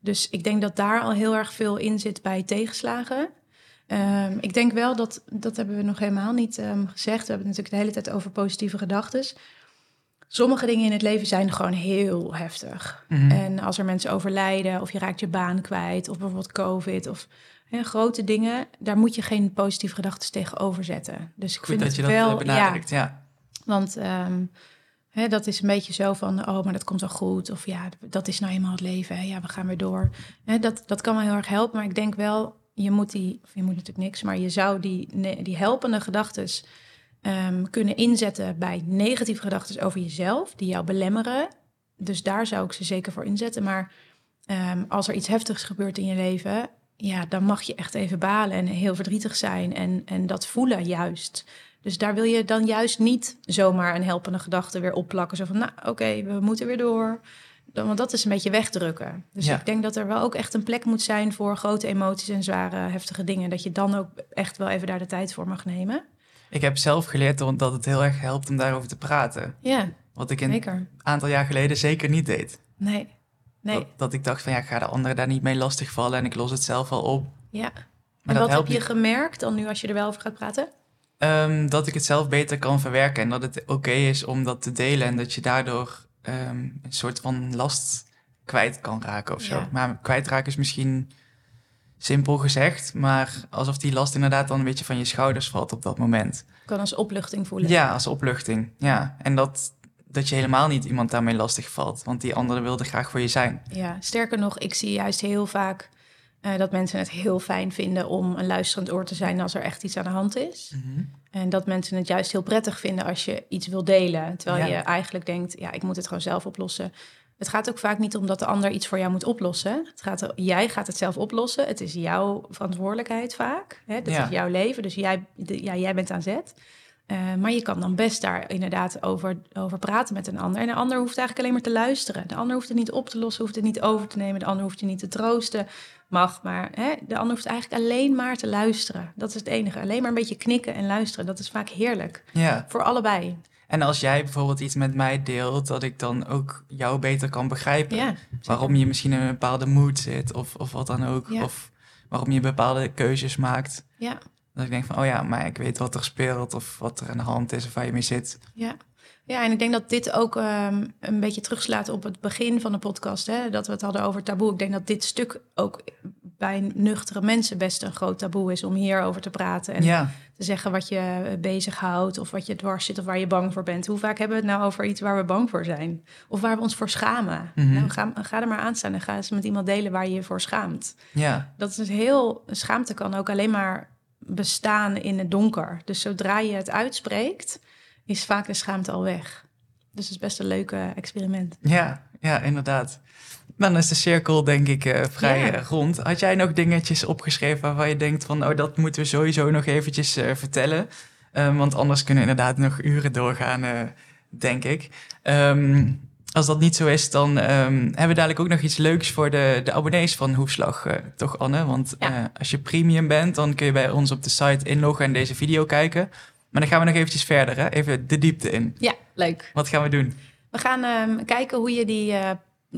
Dus ik denk dat daar al heel erg veel in zit bij tegenslagen. Um, ik denk wel dat, dat hebben we nog helemaal niet um, gezegd. We hebben het natuurlijk de hele tijd over positieve gedachten. sommige dingen in het leven zijn gewoon heel heftig. Mhm. En als er mensen overlijden of je raakt je baan kwijt of bijvoorbeeld COVID of grote dingen, daar moet je geen positieve gedachten tegenover zetten. Dus ik Goed vind dat het je dat wel, eh, benadrukt, ja. want ehm, hè, dat is een beetje zo van, oh, maar dat komt wel goed. Of ja, dat is nou eenmaal het leven. Hè. Ja, we gaan weer door. Hè, dat, dat kan wel heel erg helpen. Maar ik denk wel, je moet die, of je moet natuurlijk niks, maar je zou die, die helpende gedachten ehm, kunnen inzetten bij negatieve gedachten over jezelf, die jou belemmeren. Dus daar zou ik ze zeker voor inzetten. Maar ehm, als er iets heftigs gebeurt in je leven, ja, dan mag je echt even balen en heel verdrietig zijn en, en dat voelen juist. Dus daar wil je dan juist niet zomaar een helpende gedachte weer opplakken. Zo van, nou oké, we moeten weer door. Dan, want dat is een beetje wegdrukken. Dus Ja. ik denk dat er wel ook echt een plek moet zijn voor grote emoties en zware, heftige dingen. Dat je dan ook echt wel even daar de tijd voor mag nemen. Ik heb zelf geleerd dat het heel erg helpt om daarover te praten. Ja, Wat ik een zeker. aantal jaar geleden zeker niet deed. Nee, nee, Dat, dat ik dacht van ja, ik ga de anderen daar niet mee lastigvallen en ik los het zelf wel op. ja. Maar en wat heb je niet. gemerkt dan nu als je er wel over gaat praten? Ehm, dat ik het zelf beter kan verwerken en dat het oké is om dat te delen en dat je daardoor ehm, een soort van last kwijt kan raken of zo. Ja. Maar kwijtraken is misschien simpel gezegd, maar alsof die last inderdaad dan een beetje van je schouders valt op dat moment. Kan als opluchting voelen. Ja, als opluchting. Ja, en dat, dat je helemaal niet iemand daarmee lastig valt, want die andere wilde graag voor je zijn. Ja, sterker nog, ik zie juist heel vaak eh, dat mensen het heel fijn vinden om een luisterend oor te zijn als er echt iets aan de hand is. En dat mensen het juist heel prettig vinden als je iets wil delen. Terwijl Ja. je eigenlijk denkt, ja, ik moet het gewoon zelf oplossen. Het gaat ook vaak niet om dat de ander iets voor jou moet oplossen. Het gaat jij gaat het zelf oplossen. Het is jouw verantwoordelijkheid vaak. Hè? Dat Ja. is jouw leven, dus jij, ja, jij bent aan zet. Eh, maar je kan dan best daar inderdaad over, over praten met een ander. En de ander hoeft eigenlijk alleen maar te luisteren. De ander hoeft het niet op te lossen, hoeft het niet over te nemen. De ander hoeft je niet te troosten. Mag, maar hè, de ander hoeft eigenlijk alleen maar te luisteren. Dat is het enige. Alleen maar een beetje knikken en luisteren. Dat is vaak heerlijk. Ja, Voor allebei. en als jij bijvoorbeeld iets met mij deelt, dat ik dan ook jou beter kan begrijpen. Ja, waarom je misschien in een bepaalde mood zit of, of wat dan ook. Ja. Of waarom je bepaalde keuzes maakt. ja, Dat ik denk van, oh ja, maar ik weet wat er speelt of wat er aan de hand is of waar je mee zit. ja. Ja, en ik denk dat dit ook ehm, een beetje terugslaat op het begin van de podcast. Hè? Dat we het hadden over taboe. Ik denk dat dit stuk ook bij nuchtere mensen best een groot taboe is om hierover te praten. En ja, te zeggen wat je bezighoudt of wat je dwars zit of waar je bang voor bent. Hoe vaak hebben we het nou over iets waar we bang voor zijn? Of waar we ons voor schamen? Mhm. Nou, ga, ga er maar aan staan en ga eens met iemand delen waar je je voor schaamt. ja, Dat is dus heel... Schaamte kan ook alleen maar bestaan in het donker. Dus zodra je het uitspreekt, is vaak de schaamte al weg. Dus het is best een leuk eh, experiment. ja, ja, inderdaad. Dan is de cirkel denk ik eh, vrij Ja. eh, rond. Had jij nog dingetjes opgeschreven waarvan je denkt van, oh dat moeten we sowieso nog eventjes vertellen? Eh, want anders kunnen we inderdaad nog uren doorgaan, denk ik. Ehm, als dat niet zo is, dan ehm, hebben we dadelijk ook nog iets leuks voor de, de abonnees van Hoefslag, eh, toch Anne? Want Ja. eh, als je premium bent, dan kun je bij ons op de site inloggen en deze video kijken. Maar dan gaan we nog eventjes verder, hè? even de diepte in. Ja, leuk. Wat gaan we doen? We gaan ehm, kijken hoe je die eh,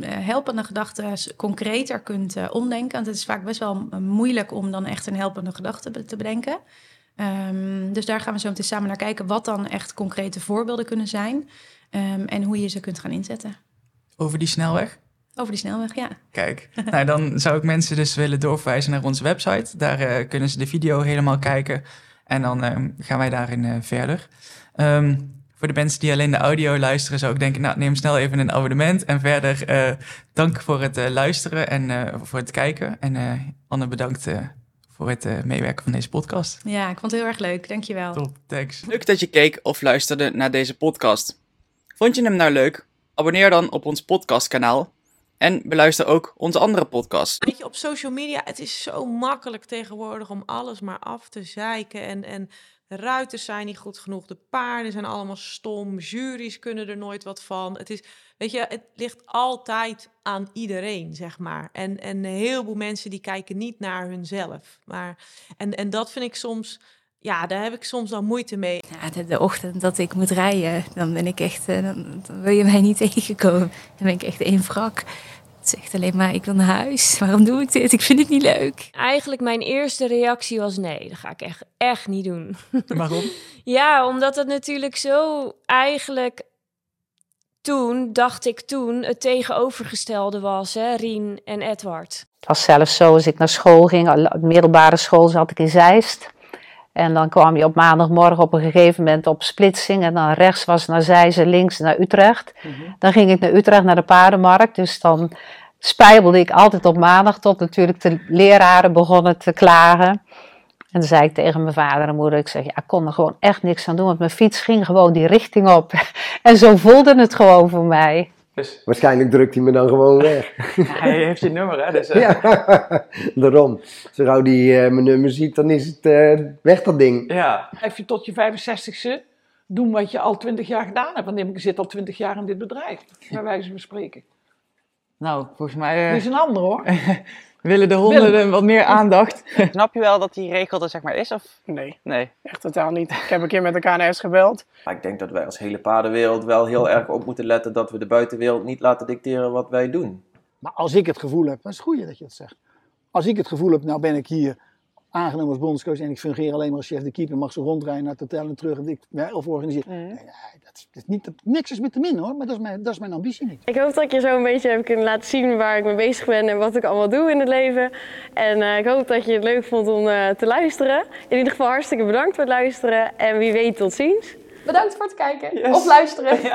helpende gedachten concreter kunt omdenken. Want het is vaak best wel moeilijk om dan echt een helpende gedachte te bedenken. Ehm, dus daar gaan we zo meteen samen naar kijken wat dan echt concrete voorbeelden kunnen zijn. Ehm, en hoe je ze kunt gaan inzetten. Over die snelweg? Over die snelweg, ja. Kijk, nou, dan zou ik mensen dus willen doorverwijzen naar onze website. Daar eh, kunnen ze de video helemaal kijken. En dan ehm, gaan wij daarin eh, verder. Ehm, voor de mensen die alleen de audio luisteren, zou ik denken, nou, neem snel even een abonnement. En verder, eh, dank voor het luisteren en eh, voor het kijken. En eh, Anne, bedankt eh, voor het meewerken van deze podcast. Ja, ik vond het heel erg leuk. Dankjewel. Top, thanks. Leuk dat je keek of luisterde naar deze podcast. Vond je hem nou leuk? Abonneer dan op ons podcastkanaal en beluister ook onze andere podcasts. Weet je, op social media, het is zo makkelijk tegenwoordig om alles maar af te zeiken. En, en de ruiters zijn niet goed genoeg, de paarden zijn allemaal stom, juries kunnen er nooit wat van. Het is, weet je, het ligt altijd aan iedereen, zeg maar. En, en een heleboel mensen die kijken niet naar hunzelf. Maar, en, en dat vind ik soms, ja, daar heb ik soms dan moeite mee. Ja, de, de ochtend dat ik moet rijden, dan ben ik echt, eh, dan, dan wil je mij niet tegenkomen. Dan ben ik echt één wrak. Het zegt alleen maar, ik wil naar huis. Waarom doe ik dit? Ik vind het niet leuk. Eigenlijk mijn eerste reactie was nee, dat ga ik echt, echt niet doen. Waarom? Ja, omdat het natuurlijk zo eigenlijk toen dacht ik toen het tegenovergestelde was, hè, Rien en Edward. Het was zelfs zo, als ik naar school ging, al- middelbare school zat ik in Zeist. En dan kwam je op maandagmorgen op een gegeven moment op splitsing. En dan rechts was naar Zeist en links naar Utrecht. Dan ging ik naar Utrecht, naar de paardenmarkt. Dus dan spijbelde ik altijd op maandag tot natuurlijk de leraren begonnen te klagen. En dan zei ik tegen mijn vader en moeder, ik zeg, ja, ik kon er gewoon echt niks aan doen. Want mijn fiets ging gewoon die richting op. En zo voelde het gewoon voor mij. Dus Waarschijnlijk drukt hij me dan gewoon weg. hij heeft je nummer, hè? Dus, eh, Ja, daarom. Zo gauw die eh, mijn nummer ziet, dan is het eh, weg dat ding. ja. Blijf je tot je 65ste doen wat je al 20 jaar gedaan hebt. Want ik zit al 20 jaar in dit bedrijf, bij wijze van spreken. Nou, volgens mij eh, Dit is een ander hoor. willen de honden wat meer aandacht. Snap je wel dat die regel er zeg maar is? Of? Nee, Nee. echt totaal niet. Ik heb een keer met de KNS gebeld. Maar ik denk dat wij als hele paardenwereld wel heel erg op moeten letten dat we de buitenwereld niet laten dicteren wat wij doen. Maar als ik het gevoel heb, dat is het goede dat je dat zegt. Als ik het gevoel heb, nou ben ik hier aangenomen als bondscoach en ik fungeer alleen maar als chef de keeper, mag ze rondrijden naar het hotel en terug en ik of organiseer. Nee, nee, dat is, dat is niet, dat, niks is met te min hoor, maar dat is mijn, dat is mijn ambitie niet. Ik hoop dat ik je zo een beetje heb kunnen laten zien waar ik mee bezig ben en wat ik allemaal doe in het leven. En eh, ik hoop dat je het leuk vond om eh, te luisteren. In ieder geval hartstikke bedankt voor het luisteren en wie weet tot ziens. Bedankt voor het kijken of luisteren.